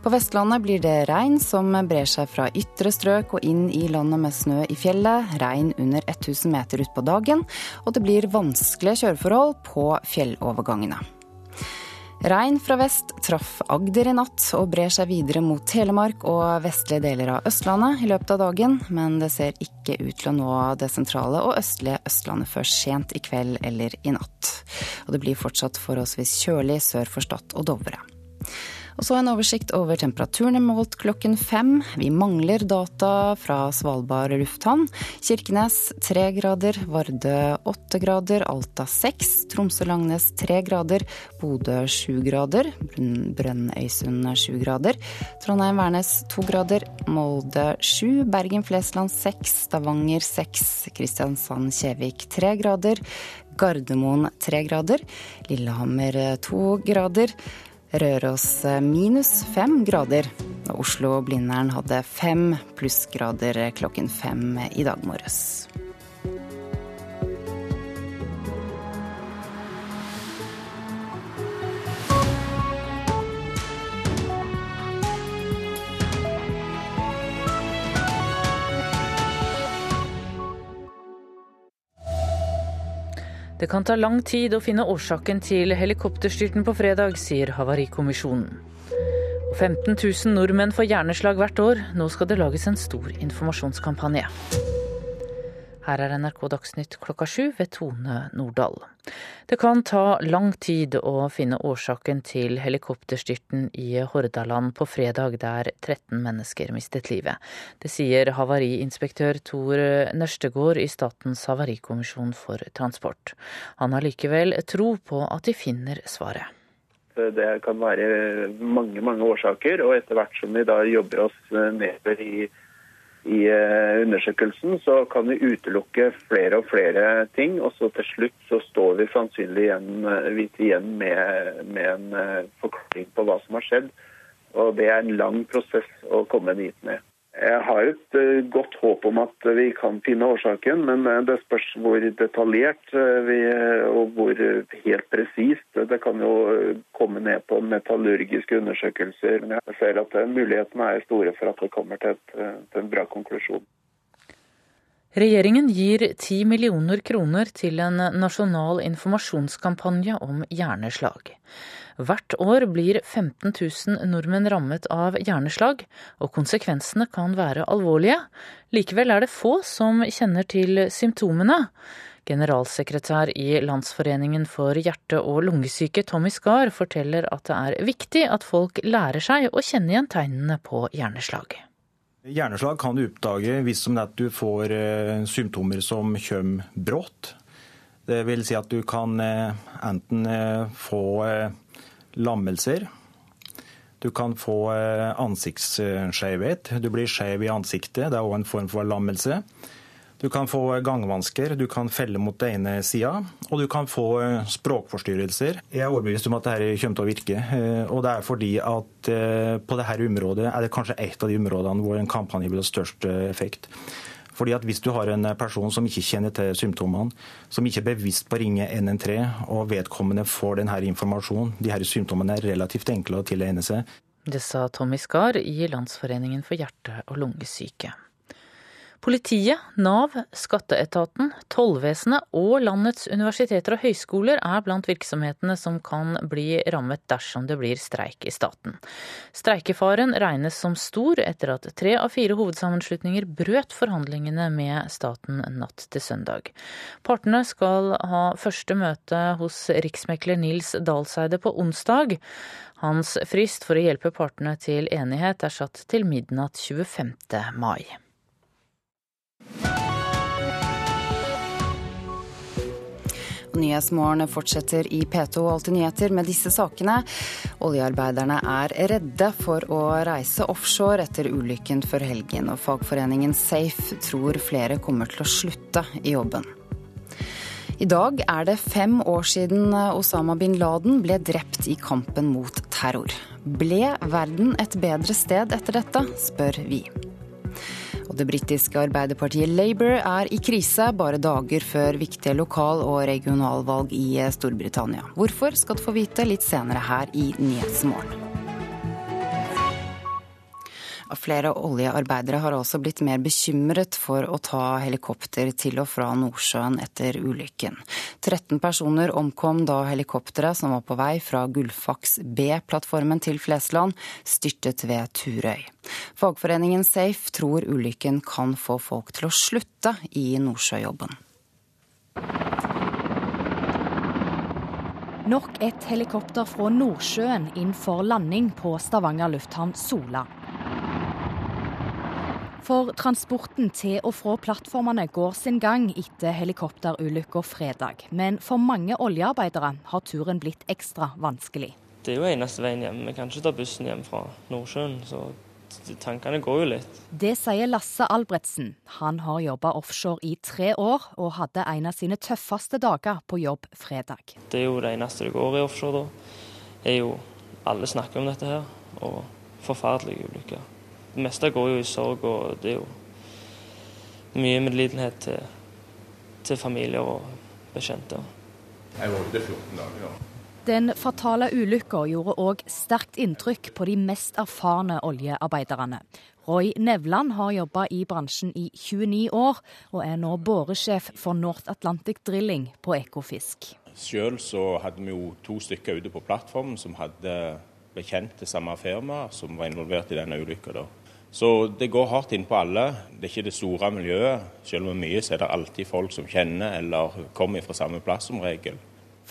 Speaker 1: På Vestlandet blir det regn som brer seg fra ytre strøk og inn i landet med snø i fjellet. Regn under 1000 meter utpå dagen, og det blir vanskelige kjøreforhold på fjellovergangene. Regn fra vest traff Agder i natt og brer seg videre mot Telemark og vestlige deler av Østlandet i løpet av dagen, men det ser ikke ut til å nå det sentrale og østlige Østlandet før sent i kveld eller i natt. Og det blir fortsatt forholdsvis kjølig sør for Stad og Dovre. Og så en oversikt over temperaturene målt klokken fem. Vi mangler data fra Svalbard lufthavn. Kirkenes tre grader, Vardø åtte grader, Alta seks, Tromsø-Langnes tre grader, Bodø sju grader, Brønnøysund sju grader, Trondheim-Værnes to grader, Molde sju, Bergen-Flesland seks, Stavanger seks, Kristiansand-Kjevik tre grader, Gardermoen tre grader, Lillehammer to grader. Røros eh, minus fem grader. Og Oslo-Blindern hadde fem plussgrader klokken fem i dag morges.
Speaker 21: Det kan ta lang tid å finne årsaken til helikopterstyrten på fredag, sier Havarikommisjonen. 15 000 nordmenn får hjerneslag hvert år. Nå skal det lages en stor informasjonskampanje. Her er NRK Dagsnytt klokka sju ved Tone Nordahl. Det kan ta lang tid å finne årsaken til helikopterstyrten i Hordaland på fredag, der 13 mennesker mistet livet. Det sier havariinspektør Tor Nørstegård i Statens havarikommisjon for transport. Han har likevel tro på at de finner svaret.
Speaker 5: Det kan være mange mange årsaker, og etter hvert som vi da jobber oss nedover i i eh, undersøkelsen, så kan vi utelukke flere og flere ting. Og så til slutt så står vi sannsynlig igjen, eh, igjen med, med, en eh, forklaring på hva som har skjedd. Og det er en lang prosess å komme dit med. Jeg har et uh, godt håp om at vi kan finne årsaken, men uh, det spørs hvor detaljert uh, vi, og hvor helt presist. Det kan jo komme ned på metallurgiske undersøkelser. Men jeg ser at mulighetene er store for at det kommer til, et, til en bra konklusjon.
Speaker 21: Regjeringen gir 10 millioner kroner til en nasjonal informasjonskampanje om hjerneslag. Hvert år blir 15 000 nordmenn rammet av hjerneslag, og konsekvensene kan være alvorlige. Likevel er det få som kjenner til symptomene. Generalsekretær i Landsforeningen for hjerte- og lungesyke, Tommy Skar, forteller at det er viktig at folk lærer seg å kjenne igjen tegnene på hjerneslag.
Speaker 10: Hjerneslag kan du oppdage hvis du får eh, symptomer som kommer brått. Det vil si at du kan eh, enten eh, få lammelser. Du kan få eh, ansiktsskjevhet. Du blir skjev i ansiktet. Det er òg en form for lammelse. Du kan få gangvansker, du kan felle mot den ene sida, og du kan få eh, språkforstyrrelser. Jeg er overbevist om at dette kommer til å virke. Eh, og det er fordi at på dette området er det kanskje et av de områdene hvor en kampanje vil ha størst effekt. Fordi at Hvis du har en person som ikke kjenner til symptomene, som ikke er bevisst på å ringe 113, og vedkommende får denne informasjonen, de her symptomene er relativt enkle å tilegne seg.
Speaker 21: Det sa Tommy Skar i Landsforeningen for hjerte- og lungesyke. Politiet, Nav, skatteetaten, tollvesenet og landets universiteter og høyskoler er blant virksomhetene som kan bli rammet dersom det blir streik i staten. Streikefaren regnes som stor etter at tre av fire hovedsammenslutninger brøt forhandlingene med staten natt til søndag. Partene skal ha første møte hos riksmekler Nils Dalseide på onsdag. Hans frist for å hjelpe partene til enighet er satt til midnatt 25. mai.
Speaker 1: Nyhetsmorgen fortsetter i P2 Alltid nyheter med disse sakene. Oljearbeiderne er redde for å reise offshore etter ulykken før helgen, og fagforeningen Safe tror flere kommer til å slutte i jobben. I dag er det fem år siden Osama bin Laden ble drept i kampen mot terror. Ble verden et bedre sted etter dette, spør vi. Og det britiske arbeiderpartiet Labour er i krise bare dager før viktige lokal- og regionalvalg i Storbritannia. Hvorfor skal du få vite litt senere her i Nyhetsmorgen. Flere oljearbeidere har også blitt mer bekymret for å ta helikopter til og fra Nordsjøen etter ulykken. 13 personer omkom da helikopteret som var på vei fra Gullfaks B-plattformen til Flesland, styrtet ved Turøy. Fagforeningen Safe tror ulykken kan få folk til å slutte i nordsjøjobben.
Speaker 22: Nok et helikopter fra Nordsjøen inn for landing på Stavanger lufthavn Sola. For transporten til og fra plattformene går sin gang etter helikopterulykka fredag. Men for mange oljearbeidere har turen blitt ekstra vanskelig.
Speaker 23: Det er jo eneste veien hjem. Vi kan ikke ta bussen hjem fra Nordsjøen. så tankene går jo litt.
Speaker 22: Det sier Lasse Albretsen. Han har jobba offshore i tre år, og hadde en av sine tøffeste dager på jobb fredag.
Speaker 23: Det er jo det eneste det går i offshore da. Er jo, alle snakker om dette her, og forferdelige ulykker. Det meste går jo i sorg, og det er jo mye medlidenhet til, til familier og bekjente.
Speaker 24: Jeg var ute 14 dager. Ja.
Speaker 22: Den fatale ulykka gjorde òg sterkt inntrykk på de mest erfarne oljearbeiderne. Roy Nevland har jobba i bransjen i 29 år, og er nå båresjef for North Atlantic Drilling på Ekofisk.
Speaker 24: Sjøl så hadde vi jo to stykker ute på plattformen som hadde bekjent til samme firma som var involvert i denne ulykka. Så det går hardt inn på alle. Det er ikke det store miljøet. Selv om mye, så er det alltid folk som kjenner eller kommer fra samme plass som regel.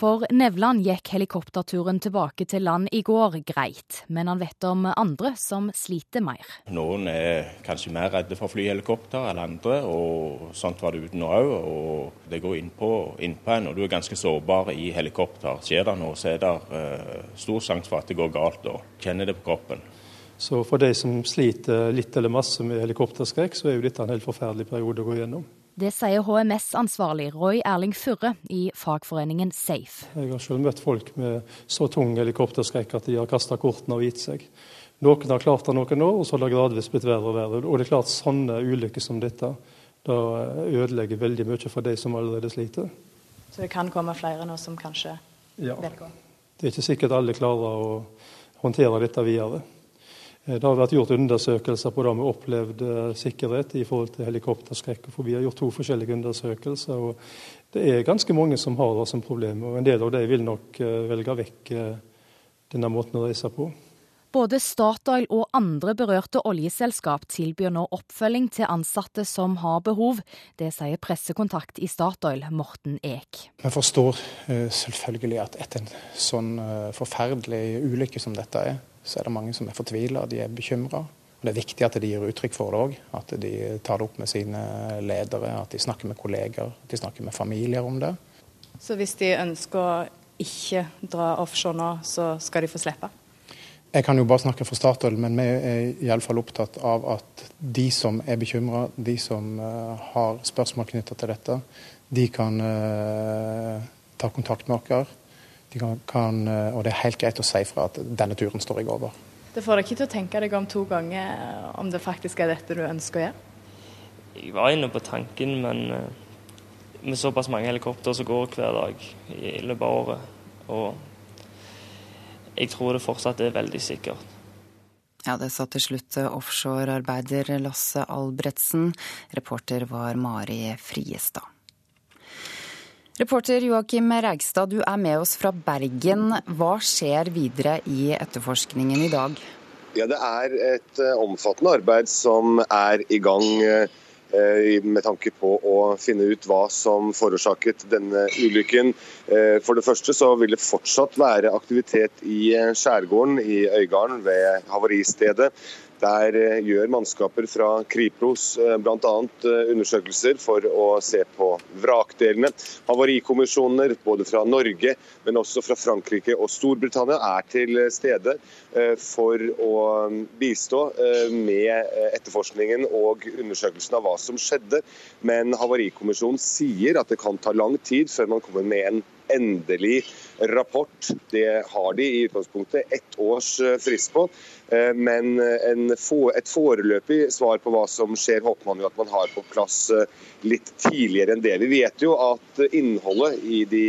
Speaker 22: For Nevland gikk helikopterturen tilbake til land i går greit, men han vet om andre som sliter mer.
Speaker 24: Noen er kanskje mer redde for flyhelikopter enn andre, og sånt var det uten nå òg. Og det går innpå inn en, og du er ganske sårbar i helikopter. Skjer det noe, så er det uh, stor sjanse for at det går galt, og kjenner det på kroppen.
Speaker 25: Så for de som sliter litt eller masse med helikopterskrekk, så er jo dette en helt forferdelig periode å gå gjennom.
Speaker 22: Det sier HMS-ansvarlig Roy Erling Furre i fagforeningen Safe.
Speaker 25: Jeg har selv møtt folk med så tung helikopterskrekk at de har kasta kortene og gitt seg. Noen har klart det noen år, og så har det gradvis blitt verre og verre. Og det er klart sånne ulykker som dette da ødelegger veldig mye for de som allerede sliter.
Speaker 22: Så det kan komme flere nå som kanskje
Speaker 25: ja. velger? Det er ikke sikkert alle klarer å håndtere dette videre. Eh, det har vært gjort undersøkelser på det med opplevd eh, sikkerhet i forhold til helikopterskrekk. For vi har gjort to forskjellige undersøkelser. og Det er ganske mange som har det som problem. og En del av dem vil nok eh, velge vekk denne måten å reise på.
Speaker 22: Både Statoil og andre berørte oljeselskap tilbyr nå oppfølging til ansatte som har behov. Det sier pressekontakt i Statoil, Morten Eek.
Speaker 26: Vi forstår selvfølgelig at etter en sånn forferdelig ulykke som dette er, så er det mange som er fortvila, de er bekymra. Det er viktig at de gir uttrykk for det òg. At de tar det opp med sine ledere, at de snakker med kolleger, at de snakker med familier om det.
Speaker 22: Så hvis de ønsker å ikke dra offshore nå, så skal de få slippe?
Speaker 26: Jeg kan jo bare snakke for Statoil, men vi er iallfall opptatt av at de som er bekymra, de som uh, har spørsmål knytta til dette, de kan uh, ta kontakt med oss. De kan, kan, eh, og det er helt greit å si fra at denne turen står jeg over.
Speaker 22: Det får deg ikke til å tenke deg om to ganger eh, om det faktisk er dette du ønsker å gjøre?
Speaker 23: Jeg var inne på tanken, men eh, med såpass mange helikopter som går hver dag i løpet av året, og jeg tror det fortsatt er veldig sikkert.
Speaker 1: Ja, det sa til slutt offshorearbeider Lasse Albretsen. Reporter var Mari Friestad. Reporter Joakim Reigstad, du er med oss fra Bergen. Hva skjer videre i etterforskningen i dag?
Speaker 27: Ja, Det er et eh, omfattende arbeid som er i gang eh, med tanke på å finne ut hva som forårsaket denne ulykken. Eh, for det første så vil det fortsatt være aktivitet i skjærgården i Øygarden ved havaristedet. Der eh, gjør mannskaper fra Kripros eh, bl.a. Eh, undersøkelser for å se på vrakdelene. Havarikommisjoner både fra Norge, men også fra Frankrike og Storbritannia er til stede for å mm, bistå med etterforskningen og undersøkelsen av hva som skjedde. Men Havarikommisjonen sier at det kan ta lang tid før man kommer med en endelig rapport. Det har de i utgangspunktet ett års eh, frist på. Eh, men et foreløpig svar på hva som skjer, håper man jo at man har på plass eh, litt tidligere enn det. Vi vet jo at innholdet i, de,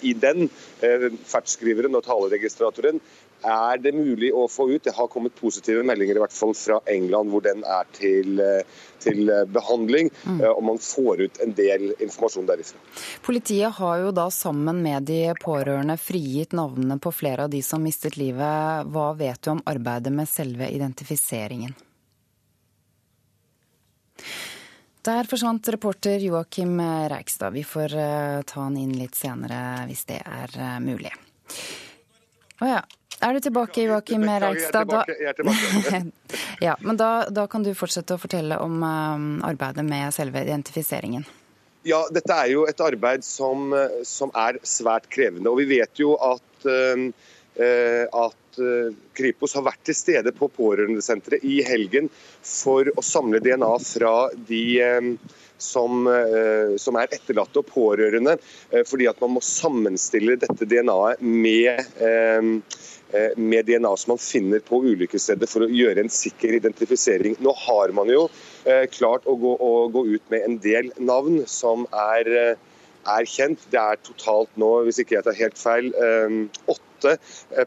Speaker 27: i den ferdskriveren og taleregistratoren er det mulig å få ut. Det har kommet positive meldinger i hvert fall fra England, hvor den er til, til behandling. Mm. Og man får ut en del informasjon derifra.
Speaker 1: Politiet har jo da sammen med de pårørende frigitt navnene på flere av de som mistet livet. Hva vet du om arbeidet med selve identifiseringen? Der forsvant reporter Joakim Reikstad. Vi får eh, ta han inn litt senere hvis det er eh, mulig. Å ja. Er du tilbake, Joakim Reigstad?
Speaker 27: Jeg er tilbake.
Speaker 1: ja, men da, da, kan du fortsette å fortelle om um, arbeidet med selve identifiseringen.
Speaker 27: Ja, dette er jo et arbeid som, som er svært krevende. Og vi vet jo at, uh, at uh, Kripos har vært til stede på pårørendesenteret i helgen for å samle DNA fra de uh, som, som, er etterlatte og pårørende, fordi at man må sammenstille dette DNA-et med Eh, med DNA som man finner på ulykkesstedet for å gjøre en sikker identifisering. Nå har man jo eh, klart å gå, å gå ut med en del navn som er, eh, er, kjent. Det er totalt nå, hvis ikke jeg tar helt feil, åtte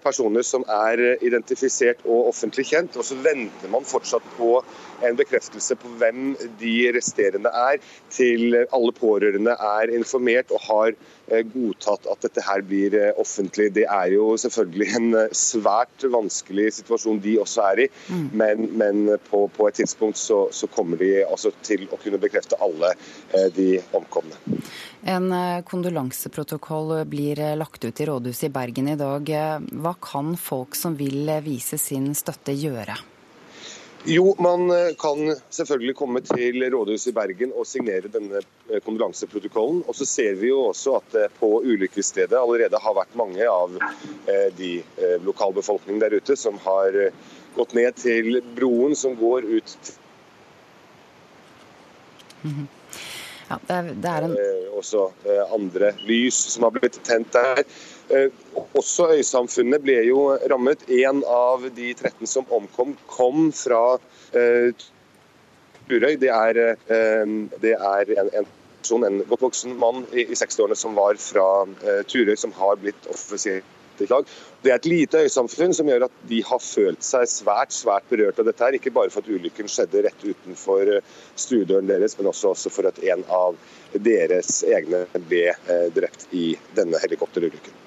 Speaker 27: personer som er identifisert og offentlig kjent. Og så venter man fortsatt på en bekreftelse på hvem de resterende er, til alle pårørende er informert og har eh, godtatt at dette her blir eh, offentlig. Det er jo selvfølgelig en eh, svært vanskelig situasjon de også er i, mm. men, men på, på, et tidspunkt så, så kommer de altså til å kunne bekrefte alle de omkomne.
Speaker 1: En kondolanseprotokoll blir lagt ut i rådhuset i Bergen i dag. Hva kan folk som vil vise sin støtte gjøre?
Speaker 27: Jo, man eh, kan selvfølgelig komme til rådhuset i Bergen og signere denne eh, kondolanseprotokollen. Og så ser vi jo også at det på ulykkesstedet allerede har vært mange av eh, de lokalbefolkningen der ute som har gått ned til broen som går ut
Speaker 1: mhm. Ja, det er, det er en...
Speaker 27: Også andre lys som har blitt tent der. Eh, også øysamfunnet ble jo rammet. En av de 13 som omkom, kom fra eh, Turøy. Det er, eh, det er en, en, person, en godt voksen mann i, i 60-årene som var fra Turøy, som har blitt offisielt. Det er et lite øysamfunn som gjør at de har følt seg svært svært berørt av dette. her, Ikke bare for at ulykken skjedde rett utenfor stuedøren deres, men også for at en av deres egne ble drept i denne helikopterulykken.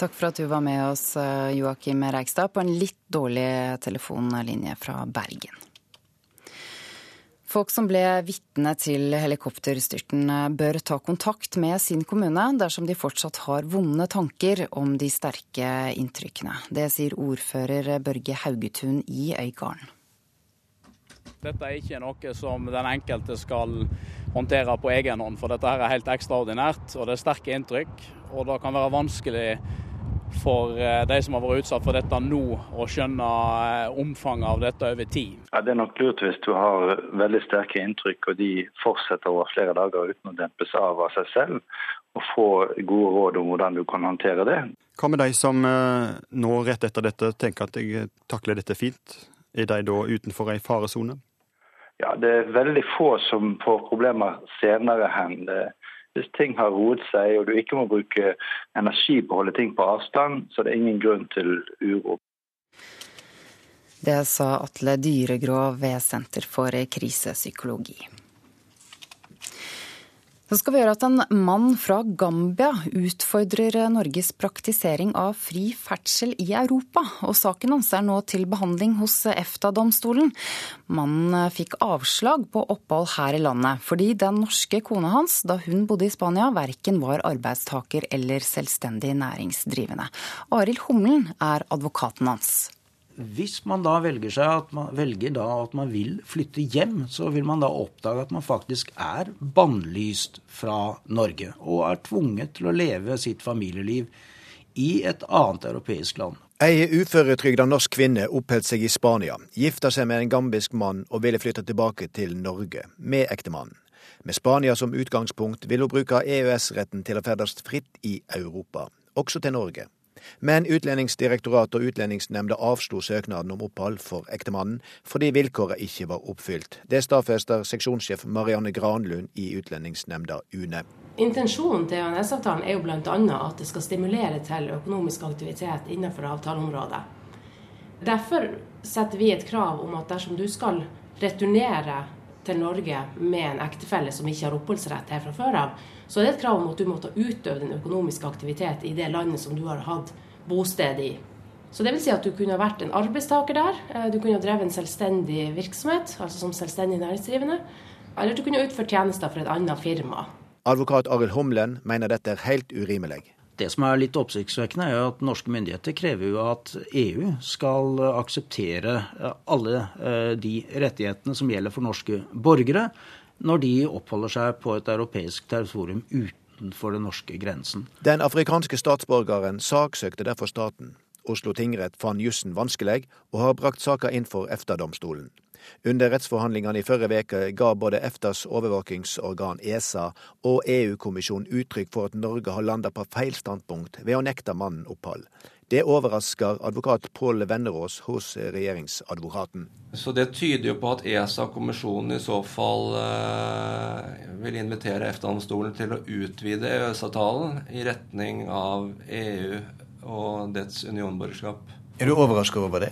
Speaker 1: Takk for at du var med oss, eh, Joakim Reigstad, på en litt dårlig telefonlinje fra Bergen. Folk som ble vitne til helikopterstyrten eh, bør ta kontakt med sin kommune dersom de fortsatt har vonde tanker om de sterke inntrykkene. Det sier ordfører Børge Haugetun i Øygarden.
Speaker 28: Dette er ikke noe som den enkelte skal håndtere på egen hånd, for dette her er helt ekstraordinært. og Det er sterke inntrykk, og det kan være vanskelig for eh, de som har vært utsatt for dette nå, å skjønne eh, omfanget av dette over tid?
Speaker 29: Ja, det er nok lurt hvis du har veldig sterke inntrykk og de fortsetter over flere dager uten å dempes av av seg selv, og få gode råd om hvordan du kan håndtere det.
Speaker 30: Hva med de som eh, nå rett etter dette tenker at jeg takler dette fint? Er de da utenfor ei faresone?
Speaker 29: Ja, Det er veldig få som får problemer senere hen. Det hvis ting har roet seg og du ikke må bruke energi på å holde ting på avstand, så det er ingen grunn til uro.
Speaker 1: Det sa Atle Dyregrå ved Senter for krisepsykologi. Så skal vi gjøre at en mann fra Gambia utfordrer Norges praktisering av fri ferdsel i Europa. Og saken hans er nå til behandling hos EFTA-domstolen. Mannen fikk avslag på opphold her i landet fordi den norske kona hans, da hun bodde i Spania, verken var arbeidstaker eller selvstendig næringsdrivende. Arild Humlen er advokaten hans.
Speaker 31: Hvis man da velger, at man, velger da at man vil flytte hjem, så vil man da oppdage at man faktisk er bannlyst fra Norge og er tvunget til å leve sitt familieliv i et annet europeisk land.
Speaker 32: Ei uføretrygda norsk kvinne oppholdt seg i Spania, gifta seg med en gambisk mann og ville flytte tilbake til Norge med ektemannen. Med Spania som utgangspunkt vil hun bruke EØS-retten til å ferdes fritt i Europa, også til Norge. Men Utlendingsdirektoratet og Utlendingsnemnda avslo søknaden om opphold for ektemannen fordi vilkåret ikke var oppfylt. Det stadfester seksjonssjef Marianne Granlund i Utlendingsnemnda UNE.
Speaker 33: Intensjonen til EØS-avtalen er jo bl.a. at det skal stimulere til økonomisk aktivitet innenfor avtaleområdet. Derfor setter vi et krav om at dersom du skal returnere til Norge med en ektefelle som ikke har oppholdsrett her fra før av, så det er et krav om at du måtte utøve den økonomiske aktivitet i det landet som du har hatt bosted i. Så det vil si at du kunne ha vært en arbeidstaker der, eh, du kunne ha drevet en selvstendig virksomhet, altså som selvstendig næringsdrivende, eller du kunne utført tjenester for et annet firma.
Speaker 32: Advokat Arild Humlen mener dette er helt urimelig.
Speaker 31: Det som er litt oppsiktsvekkende, er at norske myndigheter krever jo at EU skal akseptere alle eh, de rettighetene som gjelder for norske borgere, når de oppholder seg på et europeisk territorium utenfor den norske grensen.
Speaker 32: Den afrikanske statsborgeren saksøkte derfor staten. Oslo tingrett fant jussen vanskelig, og har brakt saka inn for EFTA-domstolen. Under rettsforhandlingene i forrige uke ga både EFTAs overvåkingsorgan ESA og EU-kommisjonen uttrykk for at Norge har landa på feil standpunkt ved å nekte mannen opphold. Det overrasker advokat Pål Vennerås hos regjeringsadvokaten.
Speaker 34: Så Det tyder jo på at ESA-kommisjonen i så fall eh, vil invitere EFTA-domstolen til å utvide EØS-avtalen i retning av EU og dets unionborgerskap.
Speaker 32: Er du overrasket over det?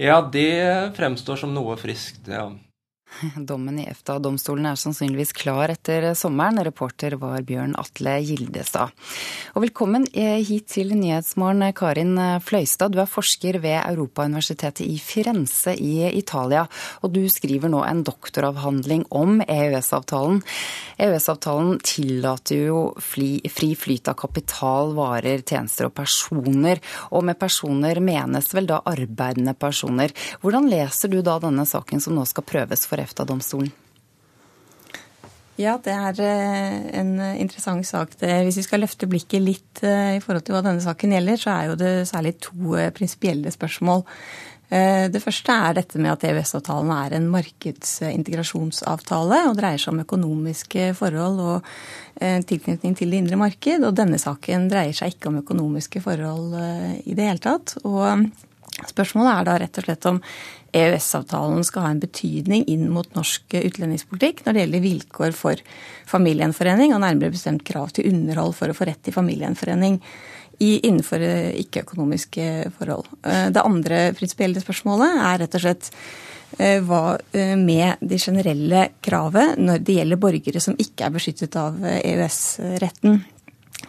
Speaker 34: Ja, det fremstår som noe friskt, ja.
Speaker 1: Dommen i EFTA-domstolen er sannsynligvis klar etter sommeren. Reporter var Bjørn Atle Gildestad. Og velkommen hit til Nyhetsmorgen, Karin Fløystad. Du er forsker ved Europauniversitetet i Firenze i Italia. Og du skriver nå en doktoravhandling om EØS-avtalen. EØS-avtalen tillater jo fri flyt av kapital, varer, tjenester og personer. Og med personer menes vel da arbeidende personer. Hvordan leser du da denne saken som nå skal prøves for EFTA-domstolen?
Speaker 35: Ja, det er eh, en interessant sak. Hvis vi skal løfte blikket litt eh, i forhold til hva denne saken gjelder, så er jo det særlig to eh, prinsipielle spørsmål. Det første er dette med at EØS-avtalen er en markedsintegrasjonsavtale og dreier seg om økonomiske forhold og tilknytning til det indre marked. Og denne saken dreier seg ikke om økonomiske forhold i det hele tatt. Og spørsmålet er da rett og slett om EØS-avtalen skal ha en betydning inn mot norsk utlendingspolitikk når det gjelder vilkår for familiegjenforening, og nærmere bestemt krav til underhold for å få rett til familiegjenforening innenfor eh, ikke-økonomiske forhold. Eh, det andre prinsipielle spørsmålet er rett og slett eh, hva med de generelle kravet når det gjelder borgere som ikke er beskyttet av EØS-retten.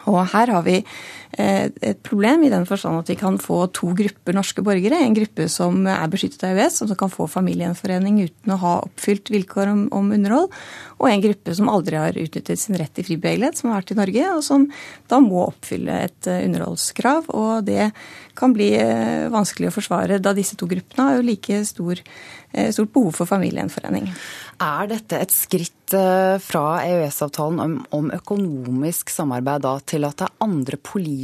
Speaker 35: Og her har vi eh, et problem i den forstand at vi kan få to grupper norske borgere. En gruppe som er beskyttet av EØS, som kan få familiegjenforening uten å ha oppfylt vilkår om, om, underhold. Og en gruppe som aldri har utnyttet sin rett til fri bevegelighet, som har vært i Norge, og som da må oppfylle et eh, underholdskrav. Og det kan bli eh, vanskelig å forsvare, da disse to gruppene har jo like stor, stort behov for familiegjenforening.
Speaker 1: Er dette et skritt eh, fra EØS-avtalen om, om, økonomisk samarbeid da, til at det er andre politiske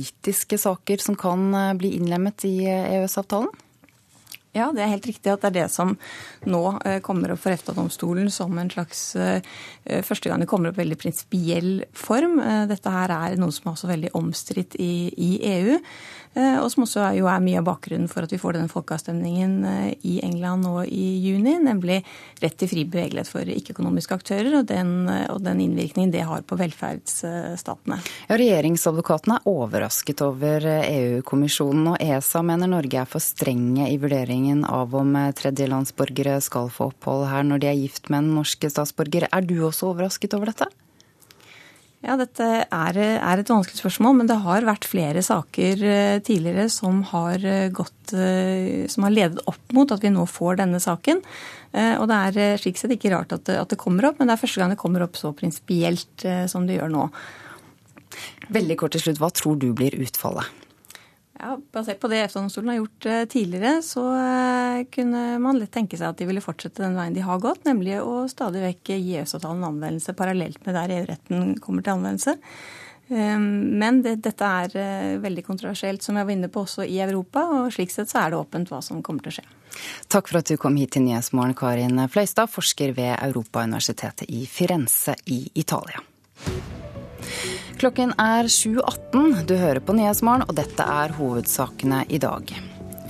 Speaker 1: saker som kan eh, bli innlemmet i EØS-avtalen?
Speaker 35: Ja, det er helt riktig at det er det som nå eh, kommer opp for EFTA-domstolen som en slags Første gang det kommer opp veldig prinsipiell form. Dette her er noe som er også veldig omstridt i, i EU. Eh, og som også er, jo er mye av bakgrunnen for at vi får denne folkeavstemningen eh, i England nå i juni, nemlig rett til fri bevegelighet for ikke-økonomiske aktører og den, eh, og den, innvirkningen det har på velferdsstatene.
Speaker 1: Ja, Regjeringsadvokaten er overrasket over EU-kommisjonen, og ESA mener Norge er for strenge i vurderingen av om tredjelandsborgere skal få opphold her når de er gift med en norsk statsborger. Er du også overrasket over dette?
Speaker 35: Ja, Dette er, er, et vanskelig spørsmål, men det har vært flere saker eh, tidligere som har, eh, gått, eh, som har ledet opp mot at vi nå får denne saken. Og Det er slik sett ikke rart at det, at det kommer opp, men det er første gang det kommer opp så prinsipielt som det gjør nå.
Speaker 1: Veldig kort til slutt, Hva tror du blir utfallet?
Speaker 35: Ja, Basert på det EFTA-domstolen har gjort eh, tidligere, så eh, kunne man lett tenke seg at de ville fortsette den veien de har gått, nemlig å stadig vekk gi EØS-avtalen anvendelse parallelt med der EU-retten kommer til anvendelse. Ehm, men det, dette er eh, veldig kontroversielt, som jeg var inne på, også i Europa. Og slik sett så er det åpent hva som kommer til å skje.
Speaker 1: Takk for at du kom hit til Nyhetsmorgen, Karin Fløystad, forsker ved Europauniversitetet i Firenze i Italia. Klokken er 7.18. Du hører på Nyhetsmorgen, og dette er hovedsakene i dag.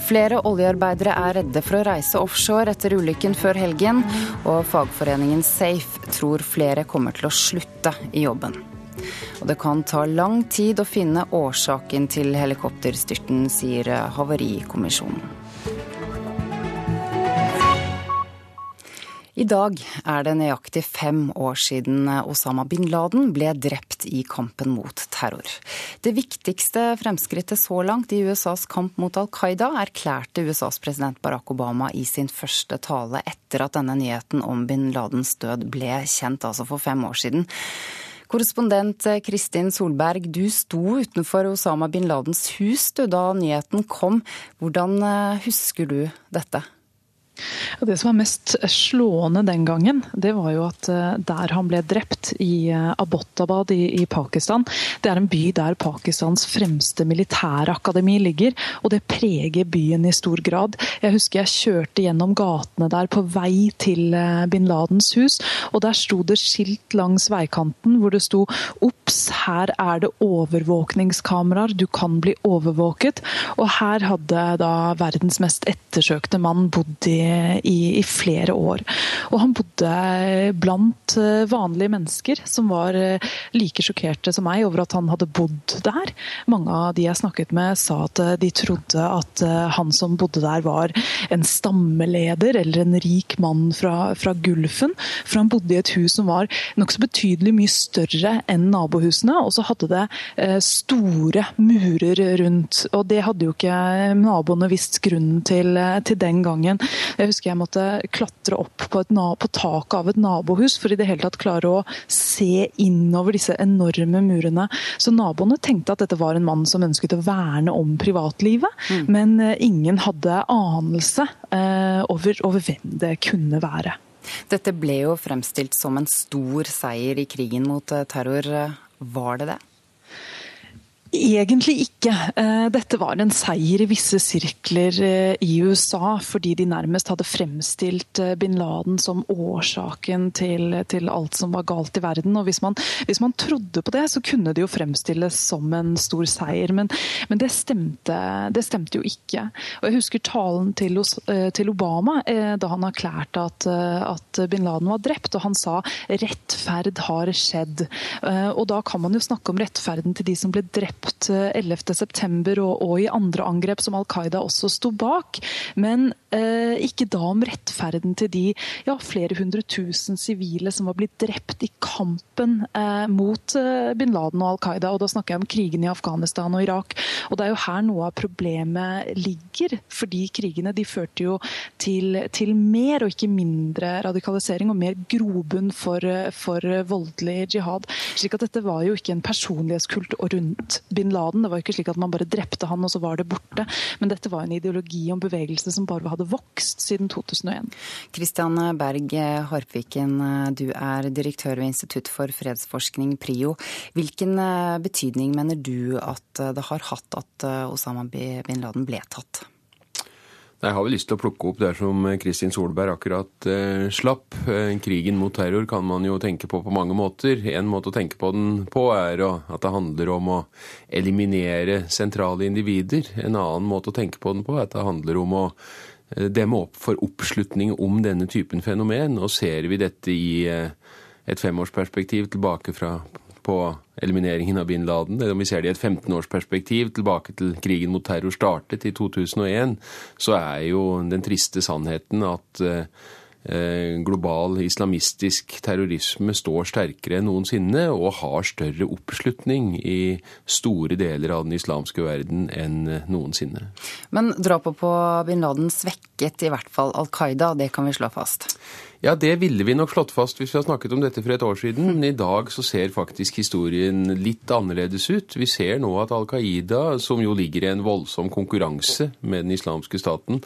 Speaker 1: Flere oljearbeidere er redde for å reise offshore etter ulykken før helgen, og fagforeningen Safe tror flere kommer til å slutte i jobben. Og det kan ta lang tid å finne årsaken til helikopterstyrten, sier Havarikommisjonen. I dag er det nøyaktig fem år siden Osama bin Laden ble drept i kampen mot terror. Det viktigste fremskrittet så langt i USAs kamp mot Al Qaida erklærte USAs president Barack Obama i sin første tale etter at denne nyheten om bin Ladens død ble kjent, altså for fem år siden. Korrespondent Kristin Solberg, du sto utenfor Osama bin Ladens hus du, da nyheten kom. Hvordan eh, husker du dette?
Speaker 36: Det som var mest slående den gangen, det var jo at eh, der han ble drept, i eh, Abbottabad i, Pakistan, det er en by der Pakistans fremste militærakademi ligger, og det preger byen i stor grad. Jeg husker jeg kjørte gjennom gatene der på vei til eh, bin Ladens hus, og der sto det skilt langs veikanten hvor det sto 'Ops, her er det overvåkningskameraer, du kan bli overvåket'. Og her hadde da verdens mest ettersøkte mann bodd i i, i, flere år. Og han bodde blant eh, vanlige mennesker som var eh, like sjokkerte som meg over at han hadde bodd der. Mange av de jeg snakket med sa at eh, de trodde at han som bodde der var en stammeleder eller en rik mann fra, fra Gulfen. For han bodde i et hus som var nokså betydelig mye større enn nabohusene, og så hadde det store murer rundt. Og det hadde jo ikke naboene visst grunnen til, til den gangen. Jeg husker jeg måtte klatre opp på, et, på taket av et nabohus for i det hele tatt klare å se innover disse enorme murene. Så naboene tenkte at dette var en mann som ønsket å verne om privatlivet, mm. men eh, ingen hadde anelse eh, over, over hvem det kunne være.
Speaker 1: Dette ble jo fremstilt som en stor seier i krigen mot eh, terror. Var det det?
Speaker 36: Egentlig ikke. Eh, dette var en seier i visse sirkler eh, i USA, fordi de nærmest hadde fremstilt eh, bin Laden som årsaken til, til alt som var galt i verden. Og hvis man, hvis man, trodde på det, så kunne det jo fremstilles som en stor seier. Men, men det, stemte, det, stemte, jo ikke. Og Jeg husker talen til, til Obama da han erklærte at, at, bin Laden var drept, og han sa 'rettferd har skjedd'. Og da kan man jo snakke om rettferden til de som ble drept drept 11.9. Eh, og, og i andre angrep som Al Qaida også sto bak. Men eh, ikke da om rettferden til de ja, flere hundre tusen sivile som var blitt drept i kampen eh, mot eh, bin Laden og Al Qaida. Og da snakker jeg om krigen i Afghanistan og Irak. Og det er jo her noe av problemet ligger. Fordi krigene de førte jo til, til mer og ikke mindre radikalisering og mer grobunn for, for voldelig jihad. slik at dette var jo ikke en personlighetskult rundt bin Laden. Det var ikke slik at man bare drepte han og så var det borte. Men dette var en ideologi og en bevegelse som bare hadde vokst siden 2001.
Speaker 1: Kristian Berg Harpviken, du er direktør ved Institutt for fredsforskning, PRIO. Hvilken eh, betydning mener du at det har hatt at eh, Osama bin Laden ble tatt?
Speaker 37: Jeg har vel lyst til å plukke opp det som Kristin Solberg akkurat eh, slapp. Eh, krigen mot terror kan man jo tenke på på mange måter. En måte å tenke på den på er at det handler om å eliminere sentrale individer. En annen måte å tenke på den på er at det handler om å eh, demme opp for oppslutning om denne typen fenomen. Og ser vi dette i eh, et femårsperspektiv tilbake fra på elimineringen av bin Laden. Om vi ser det i et 15-årsperspektiv tilbake til krigen mot terror startet i 2001, så er jo den triste sannheten at Eh, global islamistisk terrorisme står sterkere enn noensinne og har større oppslutning i store deler av den islamske verden enn noensinne.
Speaker 1: Men drapet på bin Laden svekket i hvert fall Al Qaida, det kan vi slå fast?
Speaker 37: Ja, det ville vi nok slått fast hvis vi hadde snakket om dette for et år siden. Men i dag så ser faktisk historien litt annerledes ut. Vi ser nå at Al Qaida, som jo ligger i en voldsom konkurranse med den islamske staten,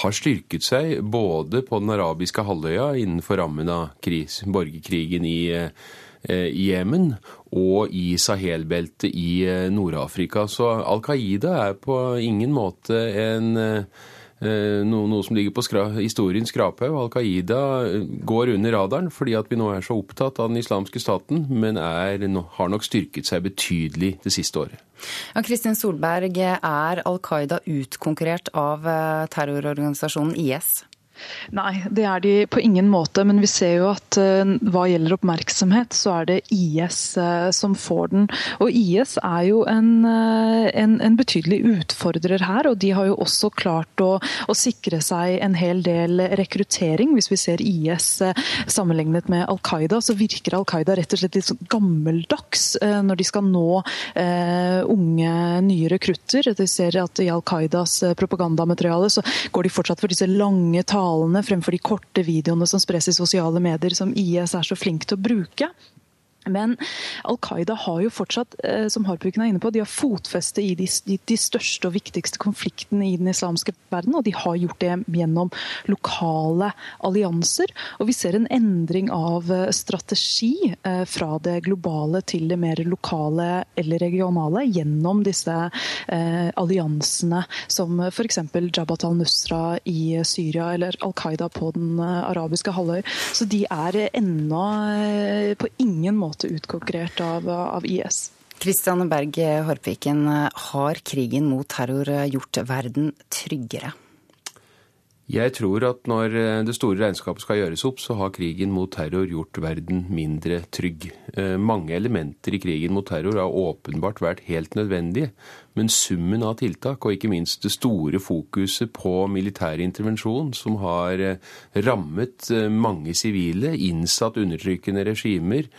Speaker 37: har styrket seg både på den arabiske halvøya innenfor rammen av kris, borgerkrigen i eh, Jemen og i Sahel-beltet i eh, Nord-Afrika. Så Al Qaida er på ingen måte en eh, noe, noe, som ligger på skra, historiens skraphaug. Al Qaida eh, går under radaren fordi at vi nå er så opptatt av den islamske staten, men er, har nok styrket seg betydelig det siste året.
Speaker 1: Ja, Kristin Solberg, er Al Qaida utkonkurrert av eh, terrororganisasjonen IS?
Speaker 36: Nei, det er de på ingen måte. Men vi ser jo at uh, hva gjelder oppmerksomhet, så er det IS uh, som får den. Og IS er jo en, uh, en, en, betydelig utfordrer her. Og de har jo også klart å, å sikre seg en hel del rekruttering. Hvis vi ser IS sammenlignet med Al Qaida, så virker Al Qaida rett og slett litt sånn gammeldags når de skal nå unge, nye rekrutter. Vi ser at i Al Qaidas propagandamateriale så går de fortsatt for disse lange talene talene fremfor de korte videoene som spres i sosiale medier, som IS er så flink til å bruke. Men Al Qaida har jo fortsatt, eh, som Harpuken er inne på, de har fotfeste i de, de, største og viktigste konfliktene i den islamske verden. Og de har gjort det gjennom lokale allianser. Og vi ser en endring av eh, strategi eh, fra det globale til det mer lokale eller regionale gjennom disse alliansene, som f.eks. Jabhat al-Nusra i Syria eller Al Qaida på den arabiske halvøy. Så de er ennå på ingen måte måte utkonkurrert av, av IS.
Speaker 1: Kristiane Berg Horpviken, har krigen mot terror gjort verden tryggere?
Speaker 37: Jeg tror at når det store regnskapet skal gjøres opp, så har krigen mot terror gjort verden mindre trygg. Eh, mange elementer i krigen mot terror har åpenbart vært helt nødvendige, men summen av tiltak, og ikke minst det store fokuset på militær intervensjon, som har eh, rammet eh, mange sivile, innsatt undertrykkende regimer,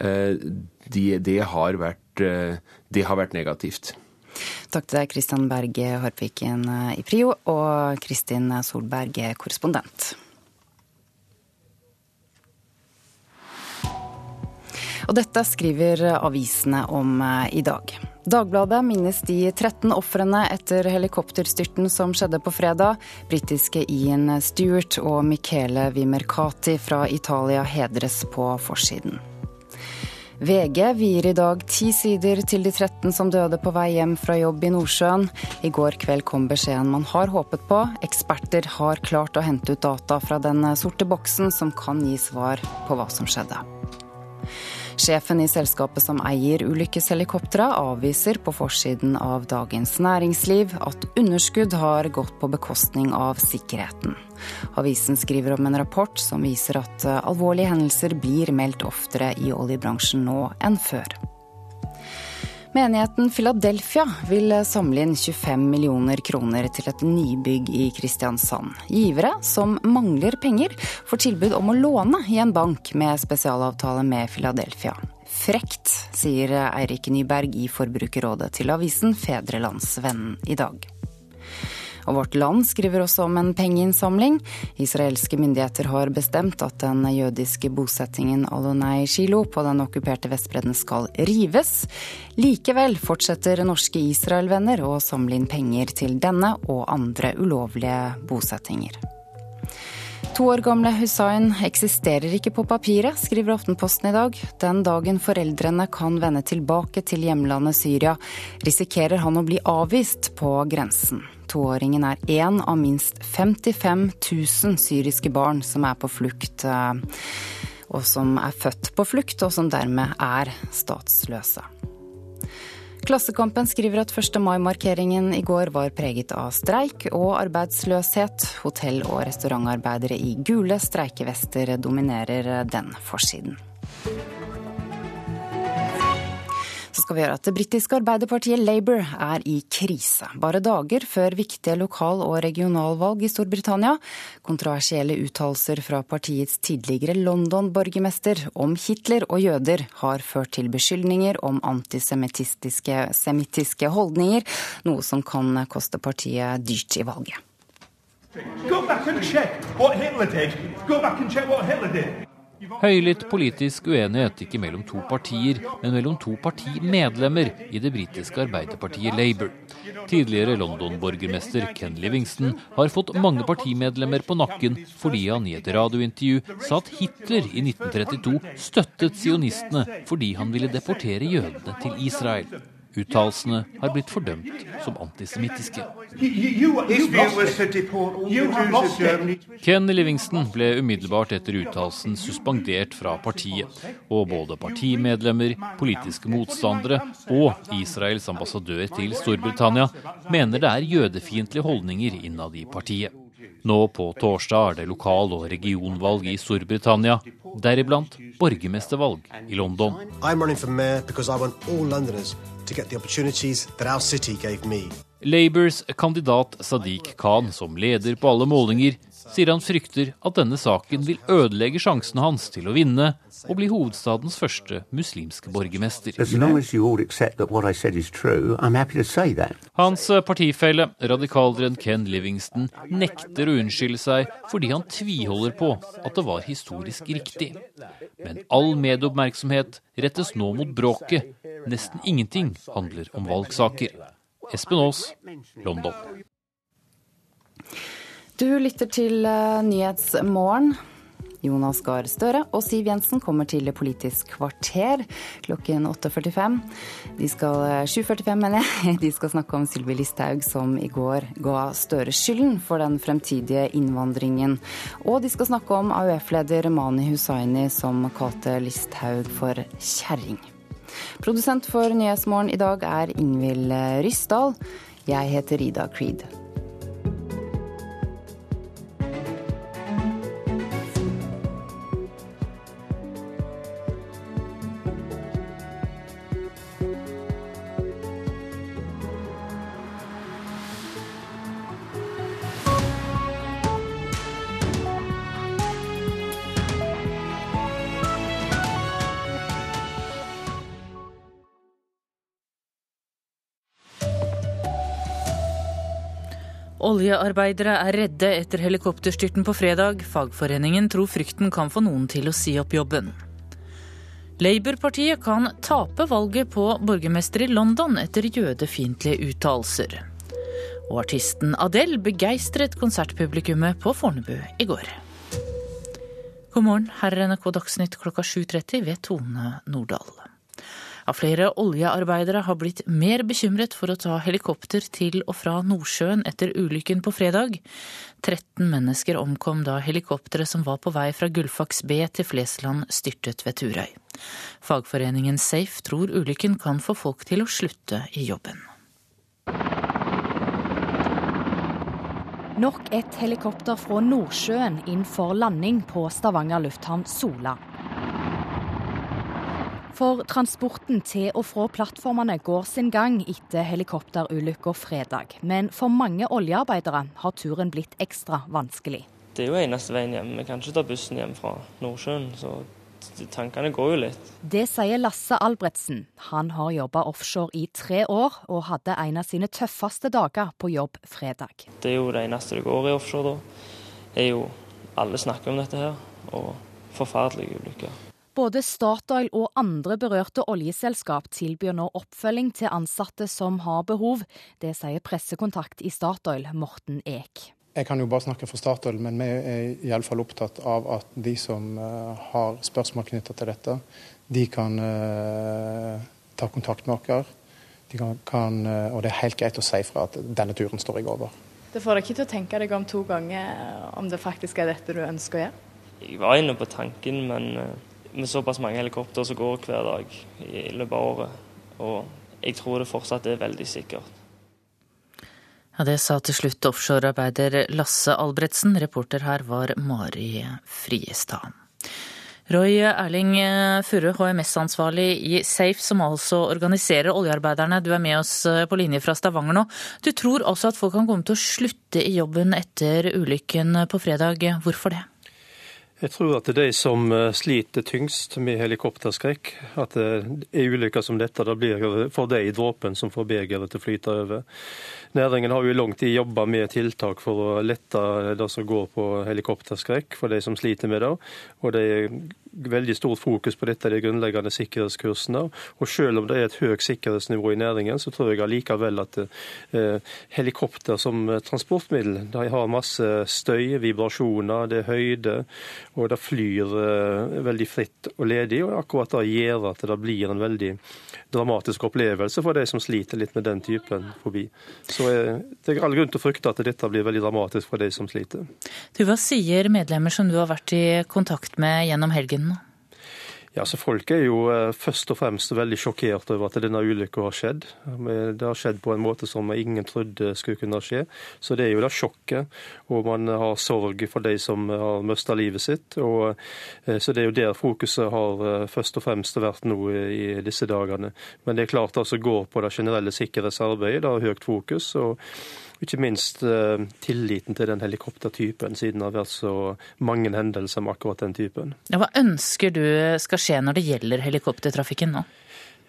Speaker 37: Eh, det, det, har vært, eh, det har vært negativt.
Speaker 1: Takk til deg, Kristian Berge Harpviken eh, i Prio, og Kristin Solberg, korrespondent. Og dette skriver avisene om i dag. Dagbladet minnes de 13 ofrene etter helikopterstyrten som skjedde på fredag. Britiske Ian Stewart og Michele Vimercati fra Italia hedres på forsiden. VG vier i dag ti sider til de 13 som døde på vei hjem fra jobb i Nordsjøen. I går kveld kom beskjeden man har håpet på. Eksperter har klart å hente ut data fra den sorte boksen som kan gi svar på hva som skjedde. Sjefen i selskapet som eier ulykkeshelikoptra, avviser på forsiden av Dagens Næringsliv at underskudd har gått på bekostning av sikkerheten. Avisen skriver om en rapport som viser at alvorlige hendelser blir meldt oftere i oljebransjen nå enn før. Menigheten Philadelphia vil samle inn 25 millioner kroner til et nybygg i Kristiansand. Givere som mangler penger, får tilbud om å låne i en bank med spesialavtale med Philadelphia. Frekt, sier Eirik Nyberg i Forbrukerrådet til avisen Fedrelandsvennen i dag. Og Vårt Land skriver også om en pengeinnsamling. Israelske myndigheter har bestemt at den jødiske bosettingen Alonei Shilo på den okkuperte Vestbredden skal rives. Likevel fortsetter norske Israel-venner å samle inn penger til denne og andre ulovlige bosettinger. To år gamle Hussain eksisterer ikke på papiret, skriver Aftenposten i dag. Den dagen foreldrene kan vende tilbake til hjemlandet Syria, risikerer han å bli avvist på grensen. Toåringen er én av minst 55 000 syriske barn som er på flukt, eh, og som er født på flukt, og som dermed er statsløse. Klassekampen skriver at 1. mai-markeringen i går var preget av streik og arbeidsløshet. Hotell- og restaurantarbeidere i gule streikevester dominerer den forsiden. Så skal vi gjøre at det britiske arbeiderpartiet Labour er i krise. Bare dager før viktige lokal- og regionalvalg i Storbritannia. Kontroversielle uttalelser fra partiets tidligere London-borgermester om Hitler og jøder har ført til beskyldninger om antisemittiske holdninger, noe som kan koste partiet dyrt i valget. Go back and check what Hitler did.
Speaker 38: Go back and check what Hitler did. Høylytt politisk uenighet ikke mellom to partier, men mellom to partimedlemmer i det britiske arbeiderpartiet Labour. Tidligere London-borgermester Ken Livingston har fått mange partimedlemmer på nakken fordi han i et radiointervju sa at Hitler i 1932 støttet sionistene fordi han ville deportere jødene til Israel. Uttalelsene har blitt fordømt som antisemittiske. Ken Livingston ble umiddelbart etter uttalelsen suspendert fra partiet. Og både partimedlemmer, politiske motstandere og Israels ambassadør til Storbritannia mener det er jødefiendtlige holdninger innad i partiet. Nå på torsdag er det lokal- og regionvalg i Storbritannia, deriblant borgermestervalg i London. I'm to get the opportunities that our city gave me. Labours kandidat Sadiq Khan, som leder på alle målinger, sier han frykter at denne saken vil ødelegge sjansene hans til å vinne og bli hovedstadens første muslimske borgermester. Hans partifelle, radikalderen Ken Livingston, nekter å unnskylde seg fordi han tviholder på at det var historisk riktig. Men all medieoppmerksomhet rettes nå mot bråket. Nesten ingenting handler om valgsaker. Espen Aas, London.
Speaker 1: Du lytter til eh, Nyhetsmorgen. Jonas Gahr Støre og Siv Jensen kommer til Politisk kvarter klokken 8.45. De skal 7.45, eh, mener jeg. De skal snakke om Sylvi Listhaug, som i går ga Støre skylden for den fremtidige innvandringen. Og de skal snakke om AUF-leder Mani Hussaini, som kalte Listhaug for kjerring. Produsent for Nyhetsmorgen i dag er Ingvild Ryssdal. Jeg heter Ida Creed.
Speaker 21: Oljearbeidere er redde etter helikopterstyrten på fredag. Fagforeningen tror frykten kan få noen til å si opp jobben. Labour-partiet kan tape valget på borgermester i London etter jødefiendtlige uttalelser. Og artisten Adele begeistret konsertpublikummet på Fornebu i går. God morgen, her er NRK Dagsnytt klokka 7.30 ved Tone Nordahl. Ja, flere oljearbeidere har blitt mer bekymret for å ta helikopter til og fra Nordsjøen etter ulykken på fredag. 13 mennesker omkom da helikopteret som var på vei fra Gullfaks B til Flesland styrtet ved Turøy. Fagforeningen Safe tror ulykken kan få folk til å slutte i jobben.
Speaker 22: Nok et helikopter fra Nordsjøen inn for landing på Stavanger lufthavn Sola. For transporten til og fra plattformene går sin gang etter helikopterulykka fredag. Men for mange oljearbeidere har turen blitt ekstra vanskelig.
Speaker 23: Det er jo eneste veien hjem. Vi kan ikke ta bussen hjem fra Nordsjøen. så tankene går jo litt.
Speaker 22: Det sier Lasse Albretsen. Han har jobba offshore i tre år, og hadde en av sine tøffeste dager på jobb fredag.
Speaker 23: Det er jo det eneste det går i offshore da. Er jo, alle snakker om dette her, og forferdelige ulykker.
Speaker 22: Både Statoil og andre berørte oljeselskap tilbyr nå oppfølging til ansatte som har behov. Det sier pressekontakt i Statoil, Morten Eek.
Speaker 26: Jeg kan jo bare snakke for Statoil, men vi er iallfall opptatt av at de som eh, har spørsmål knytta til dette, de kan uh, ta kontakt med oss. De kan, kan, uh, og det er helt greit å si fra at denne turen står jeg over.
Speaker 39: Det får deg ikke til å tenke deg om to ganger om det faktisk er dette du ønsker å gjøre?
Speaker 23: Jeg var inne på tanken, men uh med såpass mange helikopter som går hver dag i løpet av året. Og jeg tror det fortsatt er veldig sikkert.
Speaker 21: Ja, Det sa til slutt offshorearbeider Lasse Albretsen. Reporter her var Mari Friestad. Roy Erling Furre, HMS-ansvarlig i Safe, som altså organiserer oljearbeiderne. Du er med oss på linje fra Stavanger nå. Du tror altså at folk kan komme til å slutte i jobben etter ulykken på fredag. Hvorfor det?
Speaker 25: Jeg tror at de som eh, sliter tyngst med helikopterskrekk, at i ulykker som dette, da blir det for de dråpen som får begeret til å flyte over. Næringen har jo i lang tid jobba med tiltak for å lette det som går på helikopterskrekk, for de som sliter med det. Og er veldig stort fokus på dette, de grunnleggende sikkerhetskursene. Og selv om det er et høyt sikkerhetsnivå i næringen, så tror jeg allikevel at eh, helikopter som transportmiddel de har masse støy, vibrasjoner, det er høyde, og det flyr eh, veldig fritt og ledig. og Akkurat det gjør at det blir en veldig dramatisk opplevelse for de som sliter litt med den typen fobi. Så eh, det er all grunn til å frykte at dette blir veldig dramatisk for de som sliter.
Speaker 21: Du, Hva sier medlemmer som du har vært i kontakt med gjennom helgen? Nå?
Speaker 25: Ja, så Folk er jo eh, først og fremst veldig sjokkert over at denne ulykka har skjedd. Det har skjedd på en måte som ingen trodde skulle kunne skje. Så det er jo da sjokket. Og man har sorg for de som har mista livet sitt. Og, eh, så det er jo der fokuset har eh, først og fremst vært nå i disse dagene. Men det er klart altså går på det generelle sikkerhetsarbeidet. Det har høyt fokus. og ikke minst eh, tilliten til den helikoptertypen, siden det har vært så mange hendelser med akkurat den typen.
Speaker 21: Ja, hva ønsker du skal skje når det gjelder helikoptertrafikken nå?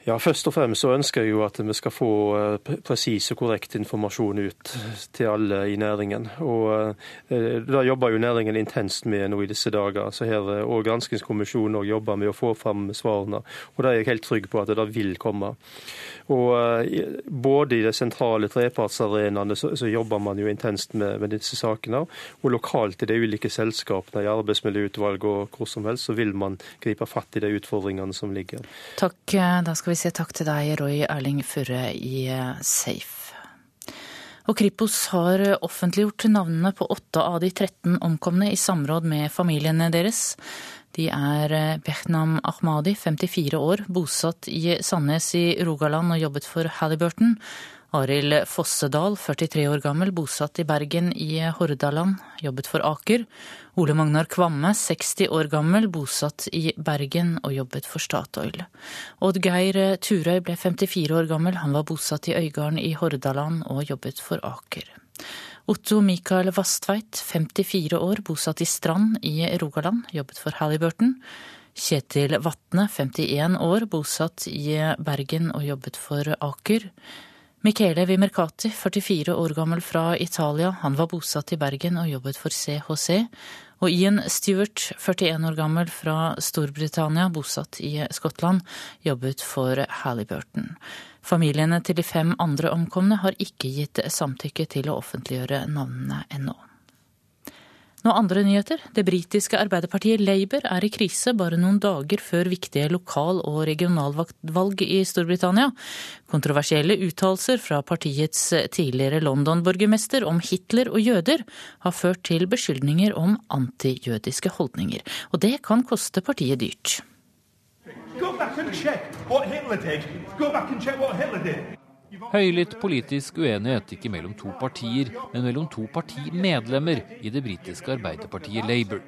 Speaker 25: Ja, Først og fremst så ønsker jeg jo at vi skal få eh, presis og korrekt informasjon ut til alle i næringen. Og eh, Det jobber jo næringen intenst med nå i disse dager. så her Og Granskingskommisjonen også jobber med å få fram svarene. Og Det er jeg helt trygg på at det vil komme. Og eh, Både i de sentrale trepartsarenaene så, så, jobber man jo intenst med, med, disse sakene. Og lokalt i de ulike selskapene, i arbeidsmiljøutvalg og hvor som helst, så vil man gripe fatt i de utfordringene som ligger.
Speaker 21: Takk. Da skal vi vi si takk til deg, Roy Erling Furre i eh, Safe. Og Kripos har offentliggjort navnene på åtte av de 13 omkomne i samråd med familiene deres. De er eh, Behnam Ahmadi, 54 år, bosatt i Sandnes i Rogaland og jobbet for Halliburton. Arild Fossedal, 43 år gammel, bosatt i Bergen i Hordaland, jobbet for Aker. Ole Magnar Kvamme, 60 år gammel, bosatt i Bergen og jobbet for Statoil. Oddgeir Turøy ble 54 år gammel, han var bosatt i Øygarden i Hordaland og jobbet for Aker. Otto Mikael Vastveit, 54 år, bosatt i Strand i Rogaland, jobbet for Halliburton. Kjetil Vatne, 51 år, bosatt i Bergen og jobbet for Aker. Michele Vimercati, 44 år gammel fra Italia, han var bosatt i Bergen og jobbet for CHC. Og Ian Stewart, 41 år gammel fra Storbritannia, bosatt i Skottland, jobbet for Halliburton. Familiene til de fem andre omkomne har ikke gitt samtykke til å offentliggjøre navnene ennå. Nå andre nyheter. Det britiske arbeiderpartiet Labour er i krise bare noen dager før viktige lokal- og regionalvalg i Storbritannia. Kontroversielle uttalelser fra partiets tidligere London-borgermester om Hitler og jøder har ført til beskyldninger om antijødiske holdninger. Og det kan koste partiet dyrt. Go back and check what Hitler did. Go back and check what Hitler did. Høylytt politisk uenighet ikke mellom to partier, men mellom to partimedlemmer i det britiske arbeiderpartiet Labour.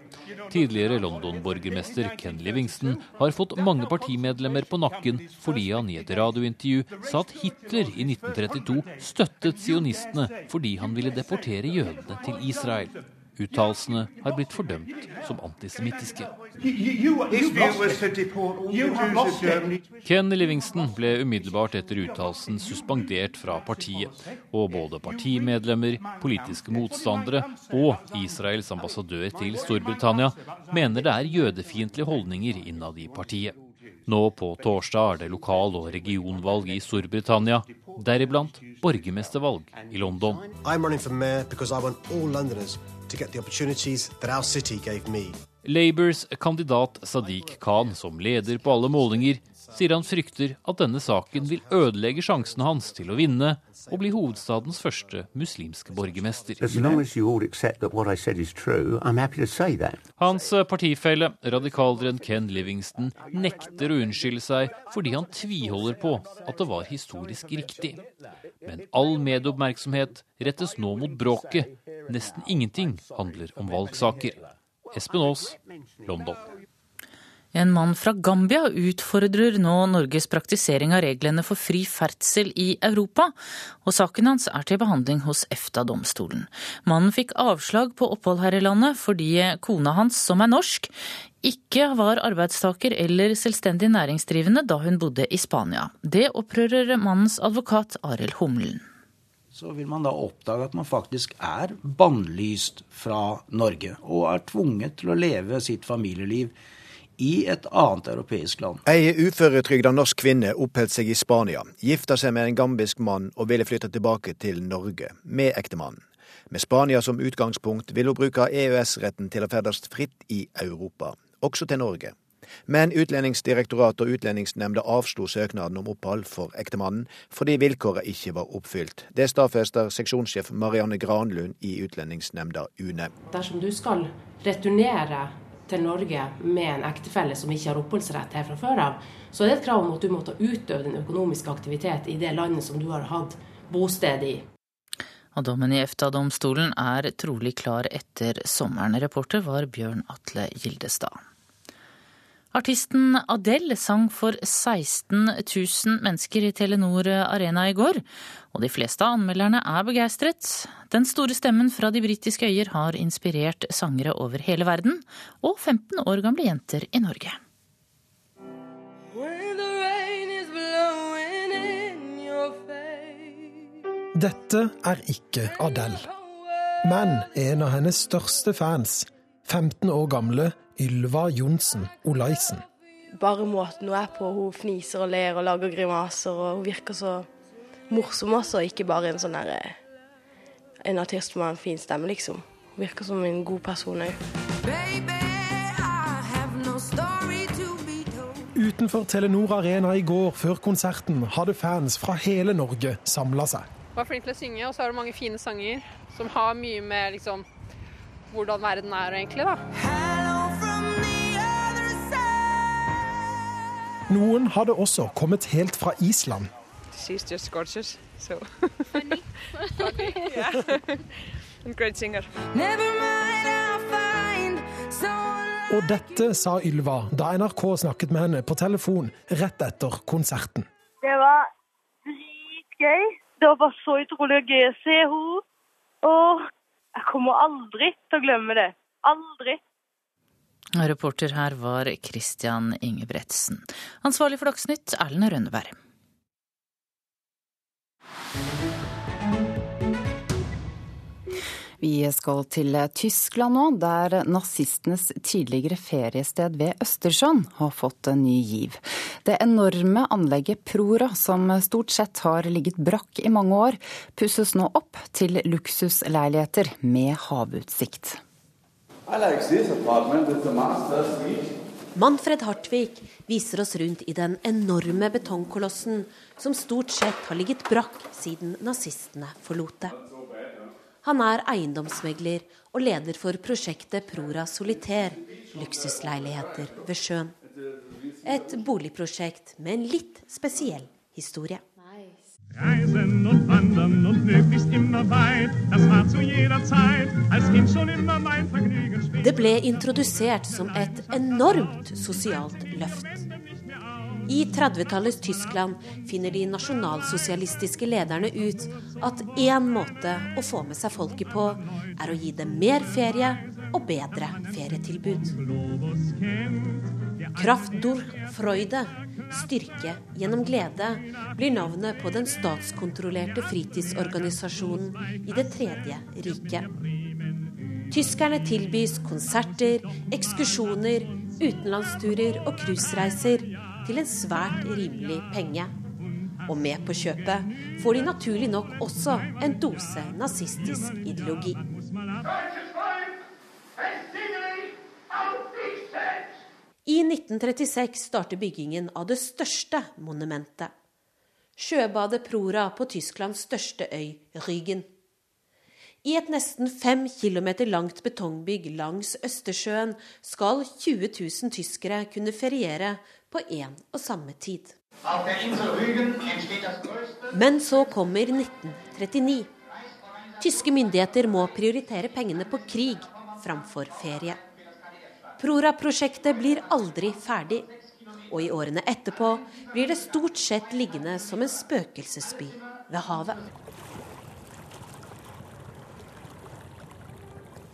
Speaker 21: Tidligere London-borgermester Ken Livingston har fått mange partimedlemmer på nakken fordi han i et radiointervju sa at Hitler i 1932 støttet sionistene fordi han ville deportere jødene til Israel. Uttalelsene har blitt fordømt som antisemittiske. Ken Livingston ble umiddelbart etter uttalelsen suspendert fra partiet. Og både partimedlemmer, politiske motstandere og Israels ambassadør til Storbritannia mener det er jødefiendtlige holdninger innad i partiet. Nå på torsdag er det lokal- og regionvalg i Storbritannia, deriblant borgermestervalg i London. I'm to get the opportunities that our city gave me. Labours kandidat Sadiq Khan, som leder på alle målinger, sier han frykter at denne saken vil ødelegge sjansene hans til å vinne og bli hovedstadens første muslimske borgermester. Hans partifelle, radikalderen Ken Livingston, nekter å unnskylde seg fordi han tviholder på at det var historisk riktig. Men all medieoppmerksomhet rettes nå mot bråket. Nesten ingenting handler om valgsaker. Espen Aas, London. En mann fra Gambia utfordrer nå Norges praktisering av reglene for fri ferdsel i Europa, og saken hans er til behandling hos EFTA-domstolen. Mannen fikk avslag på opphold her i landet fordi kona hans, som er norsk, ikke var arbeidstaker eller selvstendig næringsdrivende da hun bodde i Spania. Det opprører mannens advokat Arild Humlen
Speaker 40: så vil man da oppdage at man faktisk er bannlyst fra Norge, og er tvunget til å leve sitt familieliv i et annet europeisk land.
Speaker 32: Ei uføretrygda norsk kvinne oppholdt seg i Spania, gifta seg med en gambisk mann og ville flytte tilbake til Norge med ektemannen. Med Spania som utgangspunkt vil hun bruke EØS-retten til å ferdes fritt i Europa, også til Norge. Men Utlendingsdirektoratet og Utlendingsnemnda avslo søknaden om opphold for ektemannen fordi vilkåret ikke var oppfylt. Det stadfester seksjonssjef Marianne Granlund i Utlendingsnemnda UNE.
Speaker 33: Dersom du skal returnere til Norge med en ektefelle som ikke har oppholdsrett her fra før av, så er det et krav om at du måtte utøve din økonomiske aktivitet i det landet som du har hatt bosted i.
Speaker 21: Og dommen i EFTA-domstolen er trolig klar etter sommeren. Reporter var Bjørn Atle Gildestad. Artisten Adele sang for 16 000 mennesker i Telenor Arena i går, og de fleste av anmelderne er begeistret. Den store stemmen fra de britiske øyer har inspirert sangere over hele verden, og 15 år gamle jenter i Norge.
Speaker 15: Dette er ikke Adele, men en av hennes største fans, 15 år gamle Ylva Johnsen Olaisen.
Speaker 16: Bare måten hun er på, hun fniser og ler og lager grimaser, og hun virker så morsom også, ikke bare en sånn derre eh, En artist med en fin stemme, liksom. Hun virker som en god person òg.
Speaker 15: Utenfor Telenor Arena i går, før konserten, hadde fans fra hele Norge samla seg.
Speaker 18: Hun er flink til å synge, og så har hun mange fine sanger som har mye med liksom, hvordan verden er egentlig, da.
Speaker 15: Noen hadde også kommet helt fra Island.
Speaker 18: She's just gorgeous, so. Funny. Funny, yeah. great singer.
Speaker 15: Og dette sa Ylva da NRK snakket med henne på telefon rett etter konserten.
Speaker 41: Det var dritgøy. Det var bare så utrolig gøy å se henne. Og jeg kommer aldri til å glemme det. Aldri.
Speaker 21: Reporter her var Christian Ingebretsen. Ansvarlig for Dagsnytt, Erlend Rønneberg.
Speaker 1: Vi skal til Tyskland nå, der nazistenes tidligere feriested ved Østersjøen har fått en ny giv. Det enorme anlegget Prora, som stort sett har ligget brakk i mange år, pusses nå opp til luksusleiligheter med havutsikt.
Speaker 42: Manfred Hartvig viser oss rundt i den enorme betongkolossen som stort sett har ligget brakk siden nazistene forlot det. Han er eiendomsmegler og leder for prosjektet Prora Solitaire, luksusleiligheter ved sjøen. Et boligprosjekt med en litt spesiell historie. Reisen und wandern und möglichst immer weit. Das war zu jeder Zeit als Kind schon immer mein Vergnügen. Det ble introdusert som et enormt sosialt løft. I 30-tallets Tyskland finner de nasjonalsosialistiske lederne ut at én måte å få med seg folket på, er å gi dem mer ferie og bedre ferietilbud. Kraft durch Freude Styrke gjennom glede blir navnet på den statskontrollerte fritidsorganisasjonen i Det tredje riket. Tyskerne tilbys konserter, ekskursjoner, utenlandsturer og cruisereiser til en svært rimelig penge. Og med på kjøpet får de naturlig nok også en dose nazistisk ideologi. I 1936 starter byggingen av det største monumentet. Sjøbadet Prora på Tysklands største øy, Ryggen. I et nesten fem kilometer langt betongbygg langs Østersjøen skal 20 000 tyskere kunne feriere på én og samme tid. Men så kommer 1939. Tyske myndigheter må prioritere pengene på krig framfor ferie. Prora-prosjektet blir aldri ferdig. Og i årene etterpå blir det stort sett liggende som en spøkelsesby ved havet.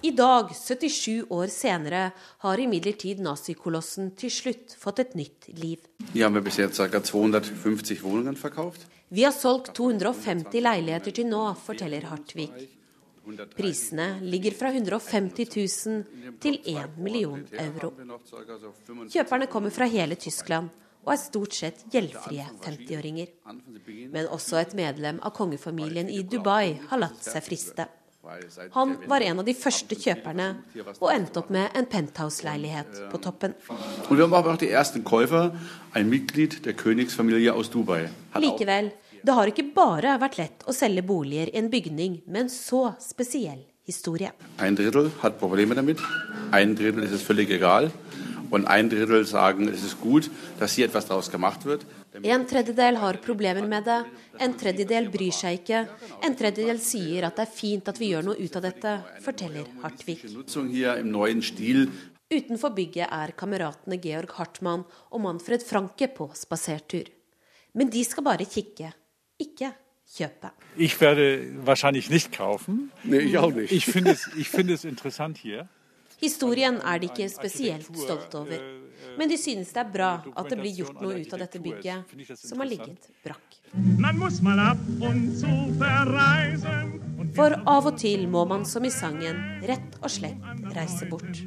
Speaker 42: I dag, 77 år senere, har imidlertid nazikolossen til slutt fått et nytt liv.
Speaker 40: Vi har 250.
Speaker 42: Vi har solgt 250 leiligheter til nå, forteller Hartvig. Prisene ligger fra 150 000 til 1 million euro. Kjøperne kommer fra hele Tyskland og er stort sett gjeldfrie 50-åringer. Men også et medlem av kongefamilien i Dubai har latt seg friste. Han var en av de første kjøperne, og endte opp med en penthouse-leilighet på toppen. Likevel, det har ikke bare vært lett å selge boliger i en bygning med en så spesiell historie.
Speaker 40: En drittel har problemer med en tredjedel er det veldig egal, og en drittel sier det er godt, dass hier etwas daraus gemacht wird.
Speaker 42: En tredjedel har problemer med det, en tredjedel bryr seg ikke, en tredjedel sier at det er fint at vi gjør noe ut av dette, forteller Hartvig. Utenfor bygget er kameratene Georg Hartmann og Manfred Franke på spasertur. Men de skal bare kikke, ikke kjøpe.
Speaker 43: Ich werde wahrscheinlich nicht kaufen.
Speaker 40: Nee, ich auch nicht.
Speaker 43: Ich finde es, ich finde es interessant hier.
Speaker 42: Historien er de ikke spesielt stolte over. Men de synes det er bra at det blir gjort noe ut av dette bygget, som har ligget brakk. For av og til må man, som i sangen, rett og slett reise bort.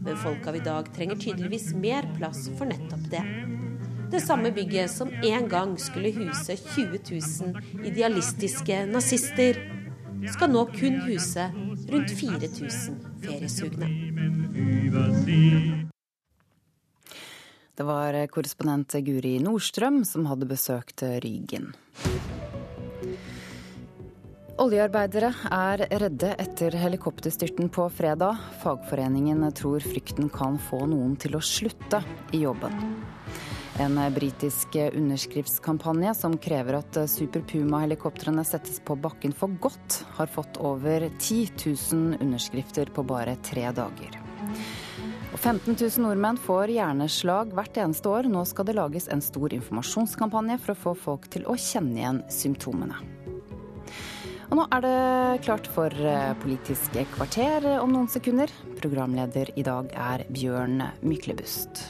Speaker 42: Men folk av i dag trenger tydeligvis mer plass for nettopp det. Det samme bygget som en gang skulle huse 20 000 idealistiske nazister, skal nå kun huse rundt 4000 feriesugne.
Speaker 1: Det var korrespondent Guri Nordstrøm som hadde besøkt Rygen. Oljearbeidere er redde etter helikopterstyrten på fredag. Fagforeningen tror frykten kan få noen til å slutte i jobben. En britisk underskriftskampanje som krever at Super Puma-helikoptrene settes på bakken for godt, har fått over 10 000 underskrifter på bare tre dager. Og 15 000 nordmenn får hjerneslag hvert eneste år. Nå skal det lages en stor informasjonskampanje for å få folk til å kjenne igjen symptomene. Og nå er det klart for Politisk kvarter om noen sekunder. Programleder i dag er Bjørn Myklebust.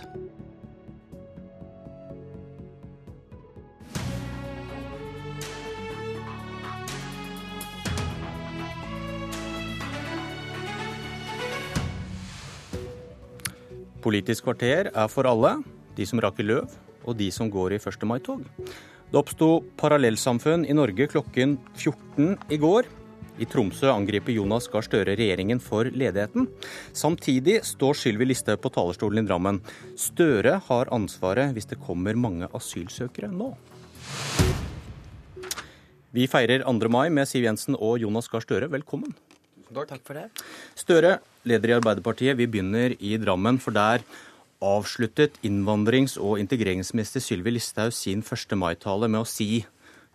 Speaker 44: Politisk kvarter er for alle, de som raker løv og de som går i 1. mai-tog. Det oppsto parallellsamfunn i Norge klokken 14 i går. I Tromsø angriper Jonas Gahr Støre regjeringen for ledigheten. Samtidig står Sylvi Listhaug på talerstolen i Drammen. Støre har ansvaret hvis det kommer mange asylsøkere nå. Vi feirer 2. mai med Siv Jensen og Jonas Gahr Støre. Velkommen.
Speaker 45: Takk for det.
Speaker 44: Støre, leder i Arbeiderpartiet. Vi begynner i Drammen, for der avsluttet innvandrings- og integreringsminister Sylvi Listhaug sin 1. mai-tale med å si,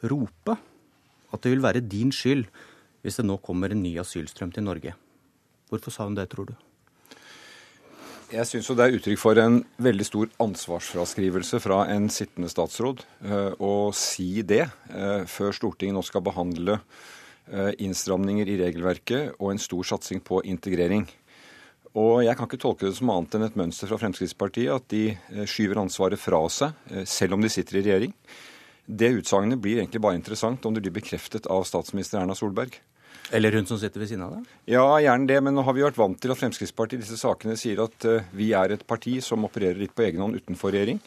Speaker 44: rope, at det vil være din skyld hvis det nå kommer en ny asylstrøm til Norge. Hvorfor sa hun det, tror du?
Speaker 45: Jeg syns det er uttrykk for en veldig stor ansvarsfraskrivelse fra en sittende statsråd å si det før Stortinget nå skal behandle innstramninger i regelverket og en stor satsing på integrering. Og jeg kan ikke tolke det som annet enn et mønster fra Fremskrittspartiet at de skyver ansvaret fra seg, selv om de sitter i regjering. Det utsagnet blir egentlig bare interessant om det blir bekreftet av statsminister Erna Solberg.
Speaker 44: Eller hun som sitter ved siden av deg?
Speaker 45: Ja, gjerne det. Men nå har vi vært vant til at Fremskrittspartiet i disse sakene sier at vi er et parti som opererer litt på egen hånd utenfor regjering.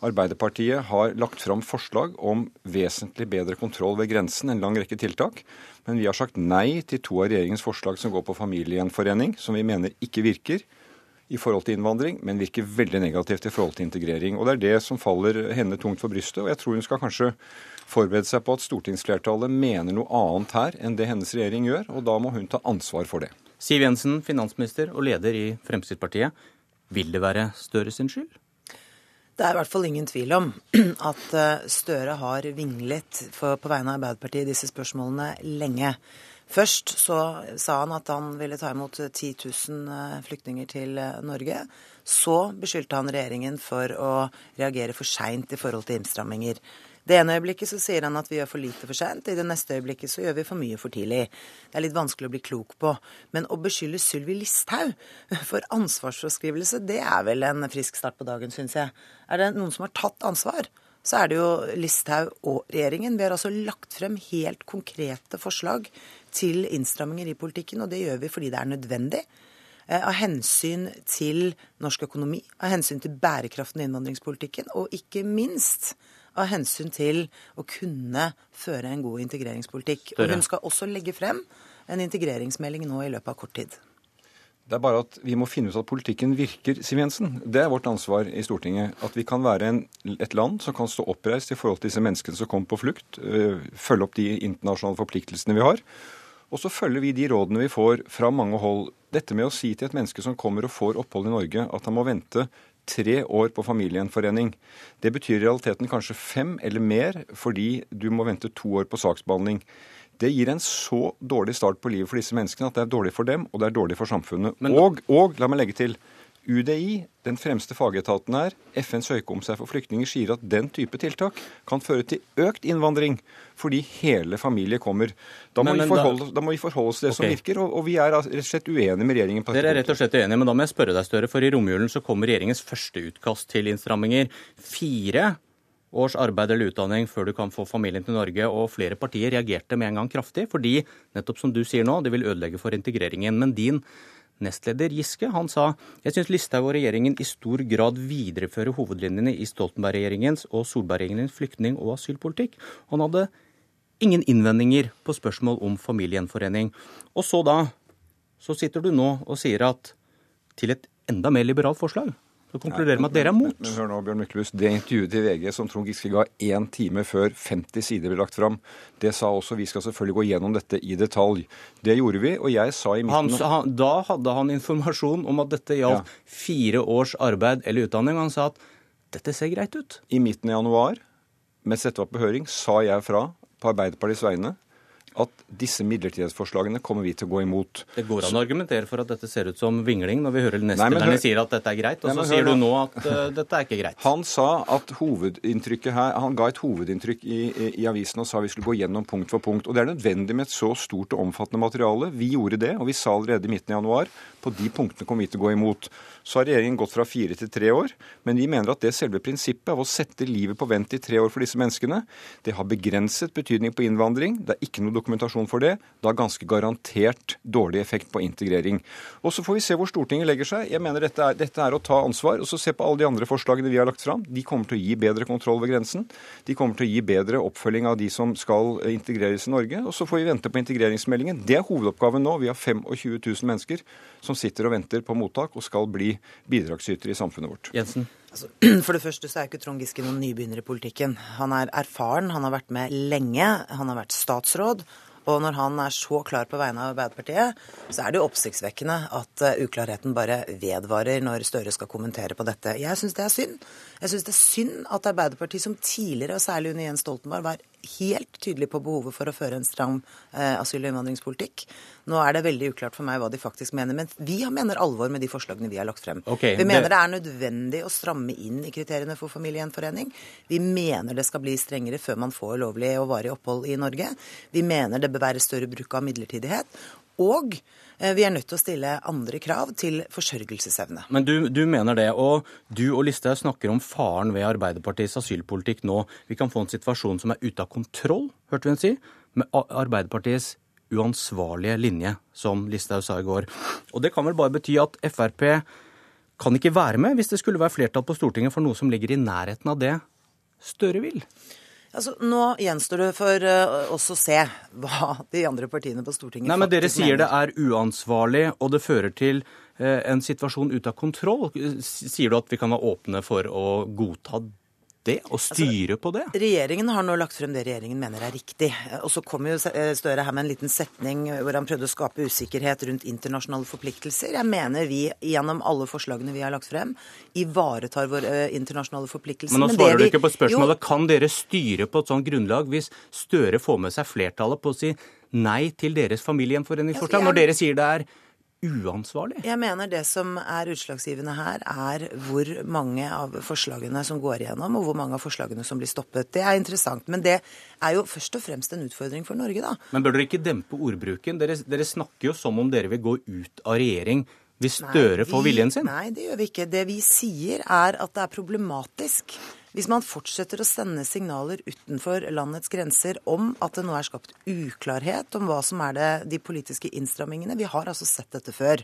Speaker 45: Arbeiderpartiet har lagt fram forslag om vesentlig bedre kontroll ved grensen, en lang rekke tiltak. Men vi har sagt nei til to av regjeringens forslag som går på familiegjenforening, som vi mener ikke virker i forhold til innvandring, men virker veldig negativt i forhold til integrering. Og Det er det som faller henne tungt for brystet. og Jeg tror hun skal kanskje forberede seg på at stortingsflertallet mener noe annet her enn det hennes regjering gjør, og da må hun ta ansvar for det.
Speaker 44: Siv Jensen, finansminister og leder i Fremskrittspartiet. Vil det være Støre sin skyld?
Speaker 46: Det er i hvert fall ingen tvil om at Støre har vinglet på vegne av Arbeiderpartiet i disse spørsmålene lenge. Først så sa han at han ville ta imot 10 000 flyktninger til Norge. Så beskyldte han regjeringen for å reagere for seint i forhold til innstramminger. Det ene øyeblikket så sier han at vi gjør for lite for sent, i det neste øyeblikket så gjør vi for mye for tidlig. Det er litt vanskelig å bli klok på. Men å beskylde Sylvi Listhaug for ansvarsforskrivelse, det er vel en frisk start på dagen, syns jeg. Er det noen som har tatt ansvar? Så er det jo Listhaug og regjeringen. Vi har altså lagt frem helt konkrete forslag til innstramminger i politikken, og det gjør vi fordi det er nødvendig. Eh, av hensyn til norsk økonomi, av hensyn til bærekraften i innvandringspolitikken, og ikke minst av hensyn til å kunne føre en god integreringspolitikk. Og hun skal også legge frem en integreringsmelding nå i løpet av kort tid.
Speaker 45: Det er bare at vi må finne ut at politikken virker, Siv Jensen. Det er vårt ansvar i Stortinget. At vi kan være en, et land som kan stå oppreist i forhold til disse menneskene som kommer på flukt. Øh, følge opp de internasjonale forpliktelsene vi har. Og så følger vi de rådene vi får fra mange hold. Dette med å si til et menneske som kommer og får opphold i Norge, at han må vente tre år på familiegjenforening. Det betyr i realiteten kanskje fem eller mer, fordi du må vente to år på saksbehandling. Det gir en så dårlig start på livet for disse menneskene at det er dårlig for dem, og det er dårlig for samfunnet. Og, og, la meg legge til, UDI, den fremste fagetaten her, FNs høykommissær for flyktninger, sier at den type tiltak kan føre til økt innvandring fordi hele familier kommer. Da må, men, men, vi, forholde, da, da må vi, forholde, oss til det okay. som virker, og, og, vi er rett og slett uenige med regjeringen. på
Speaker 44: Dere er rett og slett uenige, men da må jeg spørre deg, Støre, for i romjulen så kommer regjeringens første utkast til innstramminger. Fire års arbeid eller utdanning før du kan få familien til Norge, og flere partier reagerte med en gang kraftig, fordi nettopp som du sier nå, det vil ødelegge for integreringen. Men din Nestleder Giske han sa jeg syns Listhaug og regjeringen i stor grad viderefører hovedlinjene i Stoltenberg-regjeringens og Solberg-regjeringens flyktning- og asylpolitikk. Han hadde ingen innvendinger på spørsmål om familiegjenforening. Og så da, så sitter du nå og sier at til et enda mer liberalt forslag så konkluderer med at dere er mot.
Speaker 45: Men, men hør nå, Bjørn Myklebust. Det intervjuet til VG som Trond Giske ga én time før 50 sider ble lagt fram, det sa også vi skal selvfølgelig gå gjennom dette i detalj. Det gjorde vi, og jeg sa i midten
Speaker 44: han, han, Da hadde han informasjon om at dette gjaldt ja. fire års arbeid eller utdanning. Han sa at dette ser greit ut.
Speaker 45: I midten av januar, mens dette var på høring, sa jeg fra på Arbeiderpartiets vegne at disse midlertidighetsforslagene kommer vi til å gå imot.
Speaker 44: Det går an å argumentere for at dette ser ut som vingling, når vi hører nestlederne sier at dette er greit, og nei, så sier du nå at uh, dette er ikke greit.
Speaker 45: Han sa at hovedinntrykket her, han ga et hovedinntrykk i, i, avisen og sa vi skulle gå gjennom punkt for punkt. Og Det er nødvendig med et så stort og omfattende materiale. Vi gjorde det, og vi sa allerede i midten av januar på de punktene kommer vi til å gå imot. Så har regjeringen gått fra fire til tre år, men vi mener at det selve prinsippet av å sette livet på vent i tre år for disse menneskene, det har begrenset betydning på innvandring. Det er ikke noe dokumentasjon for det. Det har ganske garantert dårlig effekt på integrering. Og Så får vi se hvor Stortinget legger seg. Jeg mener dette er, dette er å ta ansvar. og så Se på alle de andre forslagene vi har lagt fram. De kommer til å gi bedre kontroll ved grensen. De kommer til å gi bedre oppfølging av de som skal integreres i Norge. Og så får vi vente på integreringsmeldingen. Det er hovedoppgaven nå. Vi har 25 000 mennesker som sitter og venter på mottak og skal bli bidragsytere i samfunnet vårt.
Speaker 44: Jensen.
Speaker 46: Altså, for det første så er ikke Trond Giske noen nybegynner i politikken. Han er erfaren, han har vært med lenge, han har vært statsråd. Og når han er så klar på vegne av Arbeiderpartiet, så er det jo oppsiktsvekkende at uh, uklarheten bare vedvarer når Støre skal kommentere på dette. Jeg syns det er synd. Jeg syns det er synd at Arbeiderpartiet, som tidligere, og særlig under Jens Stoltenberg, var helt tydelig på behovet for å føre en stram eh, asyl- og innvandringspolitikk. Nå er det veldig uklart for meg hva de faktisk mener, men vi mener alvor med de forslagene vi har lagt frem.
Speaker 44: Okay,
Speaker 46: vi mener det... det er nødvendig å stramme inn i kriteriene for familiegjenforening. Vi mener det skal bli strengere før man får lovlig og varig opphold i Norge. Vi mener det bør være større bruk av midlertidighet. Og vi er nødt til å stille andre krav til forsørgelsesevne.
Speaker 44: Men du, du mener det, og du og Listhaug snakker om faren ved Arbeiderpartiets asylpolitikk nå. Vi kan få en situasjon som er ute av kontroll, hørte vi henne si, med Arbeiderpartiets uansvarlige linje, som Listhaug sa i går. Og det kan vel bare bety at Frp kan ikke være med hvis det skulle være flertall på Stortinget for noe som ligger i nærheten av det Støre vil?
Speaker 46: Altså, nå gjenstår det for uh, oss å se hva de andre partiene på Stortinget
Speaker 44: Nei, men Dere sier mener. det er uansvarlig, og det fører til uh, en situasjon ute av kontroll. Sier du at vi kan være åpne for å godta det, og altså, styre altså, på det?
Speaker 46: Regjeringen har nå lagt frem det regjeringen mener er riktig. Og så kom jo eh, Støre her med en liten setning hvor han prøvde å skape usikkerhet rundt internasjonale forpliktelser. Jeg mener vi gjennom alle forslagene vi har lagt frem, ivaretar våre eh, internasjonale forpliktelser.
Speaker 44: Men nå svarer Men du ikke på spørsmålet. Jo, kan dere styre på et sånt grunnlag hvis Støre får med seg flertallet på å si nei til deres familiegjenforeningsforslag, når dere sier det er uansvarlig?
Speaker 46: Jeg mener det som er utslagsgivende her, er hvor mange av forslagene som går igjennom, og hvor mange av forslagene som blir stoppet. Det er interessant. Men det er jo først og fremst en utfordring for Norge, da.
Speaker 44: Men bør dere ikke dempe ordbruken? Dere, dere snakker jo som om dere vil gå ut av regjering hvis Støre får viljen sin?
Speaker 46: Nei, det gjør vi ikke. Det vi sier er at det er problematisk hvis man fortsetter å sende signaler utenfor landets grenser om at det nå er skapt uklarhet om hva som er det, de politiske innstrammingene Vi har altså sett dette før.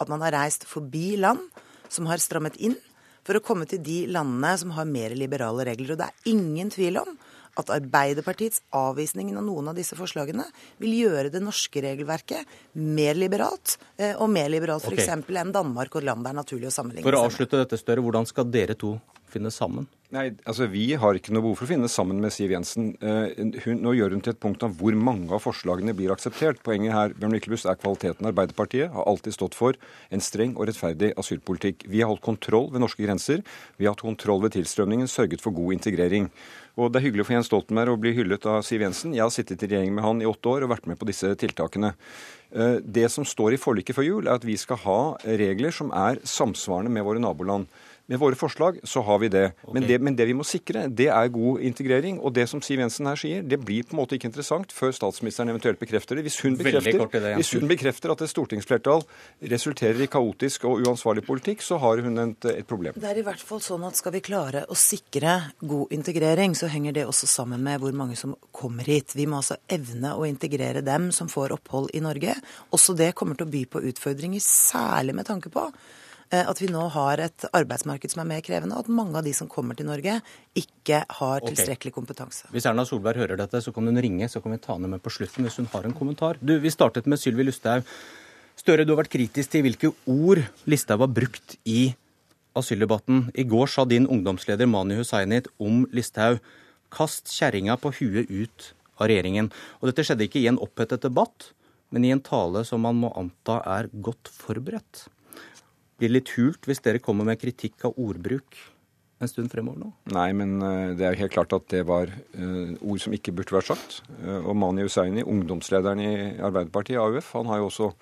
Speaker 46: At man har reist forbi land som har strammet inn, for å komme til de landene som har mer liberale regler. Og det er ingen tvil om at Arbeiderpartiets avvisning av noen av disse forslagene vil gjøre det norske regelverket mer liberalt, eh, og mer liberalt f.eks. Okay. enn Danmark og land det er naturlig å sammenligne
Speaker 44: For å avslutte dette større, hvordan skal dere to finne sammen?
Speaker 45: Nei, altså Vi har ikke noe behov for å finne sammen med Siv Jensen. Eh, hun, nå gjør hun til et punkt om hvor mange av forslagene blir akseptert. Poenget her Bjørn Myklebust, er kvaliteten. Arbeiderpartiet har alltid stått for en streng og rettferdig asylpolitikk. Vi har holdt kontroll ved norske grenser. Vi har hatt kontroll ved tilstrømningen, sørget for god integrering. Og Det er hyggelig for Jens Stoltenberg å bli hyllet av Siv Jensen. Jeg har sittet i regjering med han i åtte år og vært med på disse tiltakene. Eh, det som står i forliket før jul, er at vi skal ha regler som er samsvarende med våre naboland. Med våre forslag så har vi det. Okay. Men det. Men det vi må sikre, det er god integrering. Og det som Siv Jensen her sier, det blir på en måte ikke interessant før statsministeren eventuelt bekrefter det. Hvis hun bekrefter, det, hvis hun bekrefter at et stortingsflertall resulterer i kaotisk og uansvarlig politikk, så har hun et, et problem.
Speaker 46: Det er i hvert fall sånn at skal vi klare å sikre god integrering, så henger det også sammen med hvor mange som kommer hit. Vi må altså evne å integrere dem som får opphold i Norge. Også det kommer til å by på utfordringer, særlig med tanke på at vi nå har et arbeidsmarked som er mer krevende, og at mange av de som kommer til Norge, ikke har tilstrekkelig kompetanse.
Speaker 44: Hvis Erna Solberg hører dette, så kan hun ringe, så kan vi ta henne med på slutten hvis hun har en kommentar. Du, Vi startet med Sylvi Lusthaug. Støre, du har vært kritisk til hvilke ord Listhaug har brukt i asyldebatten. I går sa din ungdomsleder Mani Hussainit om Listhaug kast kjerringa på huet ut av regjeringen. Og dette skjedde ikke i en opphetet debatt, men i en tale som man må anta er godt forberedt. Blir litt hult hvis dere kommer med kritikk av ordbruk en stund fremover nå?
Speaker 45: Nei, men eh, det er jo helt klart at det var uh, ord som ikke burde vært sagt. Uh, og Mani Hussaini, ungdomslederen i Arbeiderpartiet, AUF, han har jo også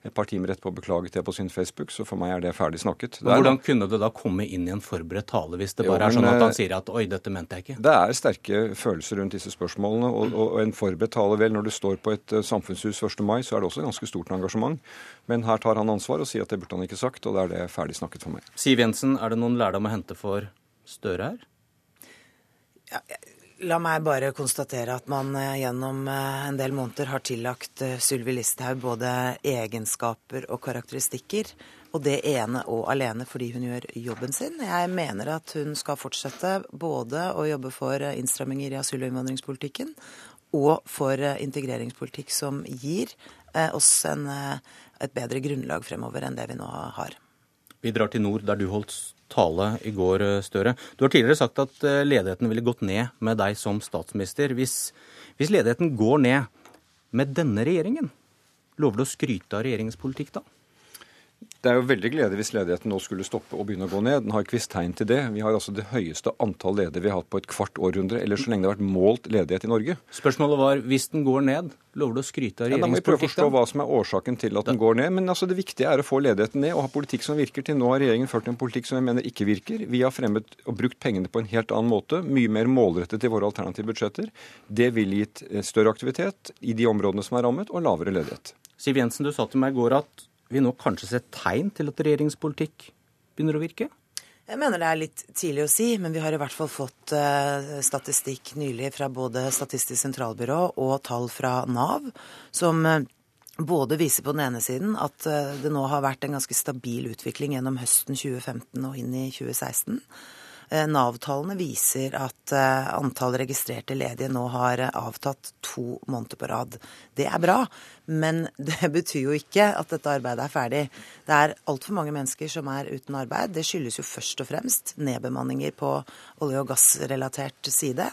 Speaker 45: et par timer etterpå beklaget det på sin Facebook, så for meg er det ferdig snakket.
Speaker 44: Men hvordan kunne det da komme inn i en forberedt tale, hvis det bare jo, er sånn at han sier at oi, dette mente jeg ikke?
Speaker 45: Det er sterke følelser rundt disse spørsmålene, og, og en forberedt tale, vel, når du står på et samfunnshus 1. mai, så er det også ganske stort engasjement. Men her tar han ansvar og sier at det burde han ikke sagt, og da er det ferdig snakket for meg.
Speaker 44: Siv Jensen, er det noen lærdom å hente for Støre her?
Speaker 46: Ja, La meg bare konstatere at man eh, gjennom eh, en del måneder har tillagt eh, Sylvi Listhaug både egenskaper og karakteristikker. Og det ene og alene fordi hun gjør jobben sin. Jeg mener at hun skal fortsette både å jobbe for innstramminger i asyl- og innvandringspolitikken og for integreringspolitikk som gir oss en, et bedre grunnlag fremover enn det vi nå har.
Speaker 44: Vi drar til nord, der du holdt tale i går, eh, Støre. Du har tidligere sagt at eh, ledigheten ville gått ned med deg som statsminister. Hvis, hvis ledigheten går ned med denne regjeringen, lover du å skryte av regjeringens politikk da?
Speaker 45: Det er jo veldig gledelig hvis ledigheten nå skulle stoppe og begynne å gå ned. Den har ikke visst tegn til det. Vi har altså det høyeste antall ledige vi har hatt på et kvart århundre, eller så lenge det har vært målt ledighet i Norge.
Speaker 44: Spørsmålet var hvis den går ned, lover du å skryte av regjeringspolitikken? Ja, da må vi prøve
Speaker 45: å forstå hva som er årsaken til at den går ned. Men altså det viktige er å få ledigheten ned og ha politikk som virker. Til nå har regjeringen ført en politikk som jeg mener ikke virker. Vi har fremmet og brukt pengene på en helt annen måte, mye mer målrettet i våre alternative budsjetter. Det ville gitt større aktivitet i de områdene som er rammet, og lavere ledighet.
Speaker 44: Siv Jensen, du sa til meg i går at vi nå kanskje ser tegn til at regjeringspolitikk begynner å virke?
Speaker 46: Jeg mener det er litt tidlig å si, men vi har i hvert fall fått uh, statistikk nylig fra både Statistisk sentralbyrå og tall fra Nav, som uh, både viser på den ene siden at uh, det nå har vært en ganske stabil utvikling gjennom høsten 2015 og inn i 2016. Eh, Nav-tallene viser at eh, antall registrerte ledige nå har eh, avtatt to måneder på rad. Det er bra, men det betyr jo ikke at dette arbeidet er ferdig. Det er altfor mange mennesker som er uten arbeid. Det skyldes jo først og fremst nedbemanninger på olje- og gassrelatert side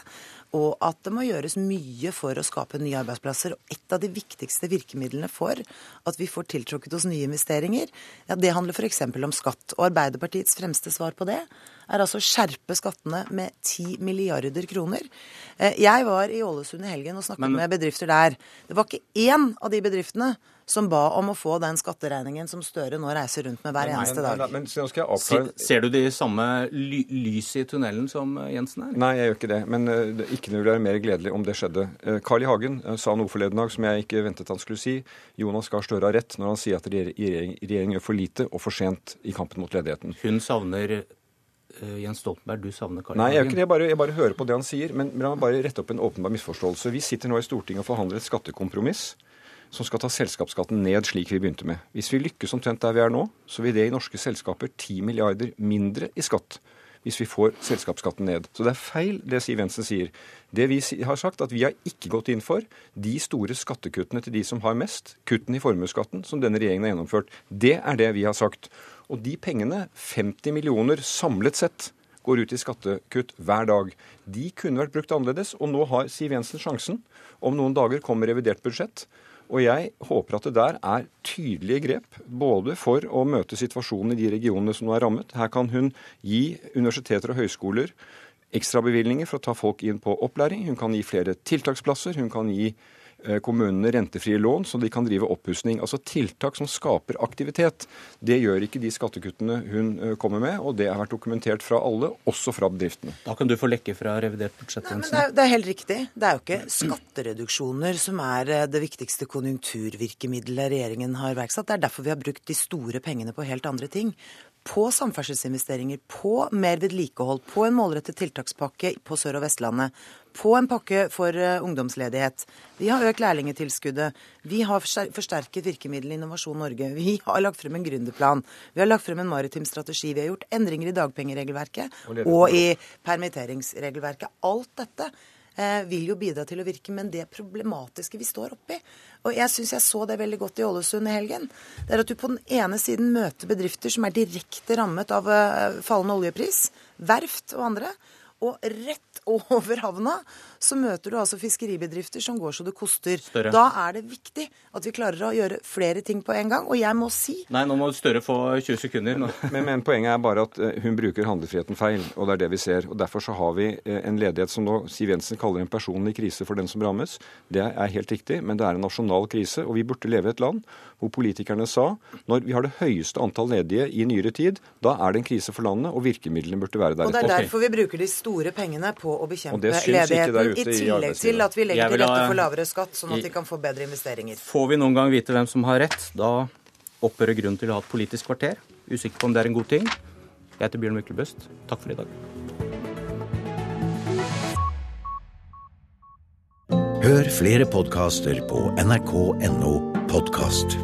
Speaker 46: og at det må gjøres mye for å skape nye arbeidsplasser. Og et av de viktigste virkemidlene for at vi får tiltrukket oss nye investeringer, ja, det handler f.eks. om skatt. Og Arbeiderpartiets fremste svar på det er altså å skjerpe skattene med 10 milliarder kroner. Eh, jeg var i Ålesund i helgen og snakket Men... med bedrifter der. Det var ikke én av de bedriftene som ba om å få den skatteregningen som Støre nå reiser rundt med hver eneste dag.
Speaker 45: Men, men, men, ser,
Speaker 44: ser du de samme ly lyset i tunnelen som eh, Jensen er?
Speaker 45: Nei, jeg gjør ikke det. Men uh, ikke noe ville være mer gledelig om det skjedde. Uh, Carl I. Hagen uh, sa noe forleden dag som jeg ikke ventet han skulle si. Jonas Gahr Støre har rett når han sier at regjeringen regjering gjør for lite og for sent i kampen mot ledigheten.
Speaker 44: Hun savner Jens Stoltenberg, du savner Carl
Speaker 45: Nei, jeg ikke. Jeg bare, jeg bare hører på det han sier. Men, men la meg bare rette opp en åpenbar misforståelse. Vi sitter nå i Stortinget og forhandler et skattekompromiss som skal ta selskapsskatten ned slik vi begynte med. Hvis vi lykkes omtrent der vi er nå, så vil det i norske selskaper 10 milliarder mindre i skatt hvis vi får selskapsskatten ned. Så det er feil det Siv Jensen sier. Det vi har sagt, at vi har ikke gått inn for de store skattekuttene til de som har mest, kuttene i formuesskatten, som denne regjeringen har gjennomført. Det er det vi har sagt. Og de pengene, 50 millioner samlet sett, går ut i skattekutt hver dag. De kunne vært brukt annerledes, og nå har Siv Jensen sjansen. Om noen dager kommer revidert budsjett. Og jeg håper at det der er tydelige grep, både for å møte situasjonen i de regionene som nå er rammet. Her kan hun gi universiteter og høyskoler ekstrabevilgninger for å ta folk inn på opplæring. Hun kan gi flere tiltaksplasser. Hun kan gi kommunene rentefrie lån, så de kan drive oppussing. Altså tiltak som skaper aktivitet. Det gjør ikke de skattekuttene hun eh, kommer med, og det har vært dokumentert fra alle, også fra bedriftene.
Speaker 44: Da kan du få lekke fra revidert budsjett.
Speaker 46: Det, det er helt riktig. Det er jo ikke skattereduksjoner som er eh, det viktigste konjunkturvirkemiddelet regjeringen har iverksatt. Det er derfor vi har brukt de store pengene på helt andre ting på samferdselsinvesteringer, på mer vedlikehold, på en målrettet tiltakspakke på Sør- og Vestlandet, på en pakke for uh, ungdomsledighet. Vi har økt lærlingetilskuddet. Vi har forsterket virkemidlene Innovasjon Norge. Vi har lagt frem en gründerplan. Vi har lagt frem en maritim strategi. Vi har gjort endringer i dagpengeregelverket og, og i permitteringsregelverket. Alt dette Eh, vil jo bidra til å virke. Men det problematiske vi står oppi, og jeg syns jeg så det veldig godt i Ålesund i helgen, det er at du på den ene siden møter bedrifter som er direkte rammet av eh, fallende oljepris, verft og andre. Og rett over havna så møter du altså fiskeribedrifter som går så det koster. Større. Da er det viktig at vi klarer å gjøre flere ting på en gang. Og jeg må si
Speaker 44: Nei, nå må Støre få 20 sekunder.
Speaker 45: men, men, poenget er bare at eh, hun bruker handlefriheten feil, og det er det vi ser. Og Derfor så har vi eh, en ledighet som nå Siv Jensen kaller en personlig krise for den som rammes. Det er helt riktig, men det er en nasjonal krise, og vi burde leve i et land hvor politikerne sa når vi har det høyeste antall ledige i nyere tid, da er det en krise for landet, og virkemidlene burde være
Speaker 46: der. Og Det er derfor vi bruker de store pengene på å bekjempe ledigheten, i tillegg til at vi legger til rette for lavere skatt, sånn at de kan få bedre investeringer.
Speaker 44: Får vi noen gang vite hvem som har rett, da opphører grunnen til å ha et politisk kvarter. Usikker på om det er en god ting. Jeg heter Bjørn Myklebøst. Takk for i dag.
Speaker 47: Hør flere podkaster på nrk.no podkast.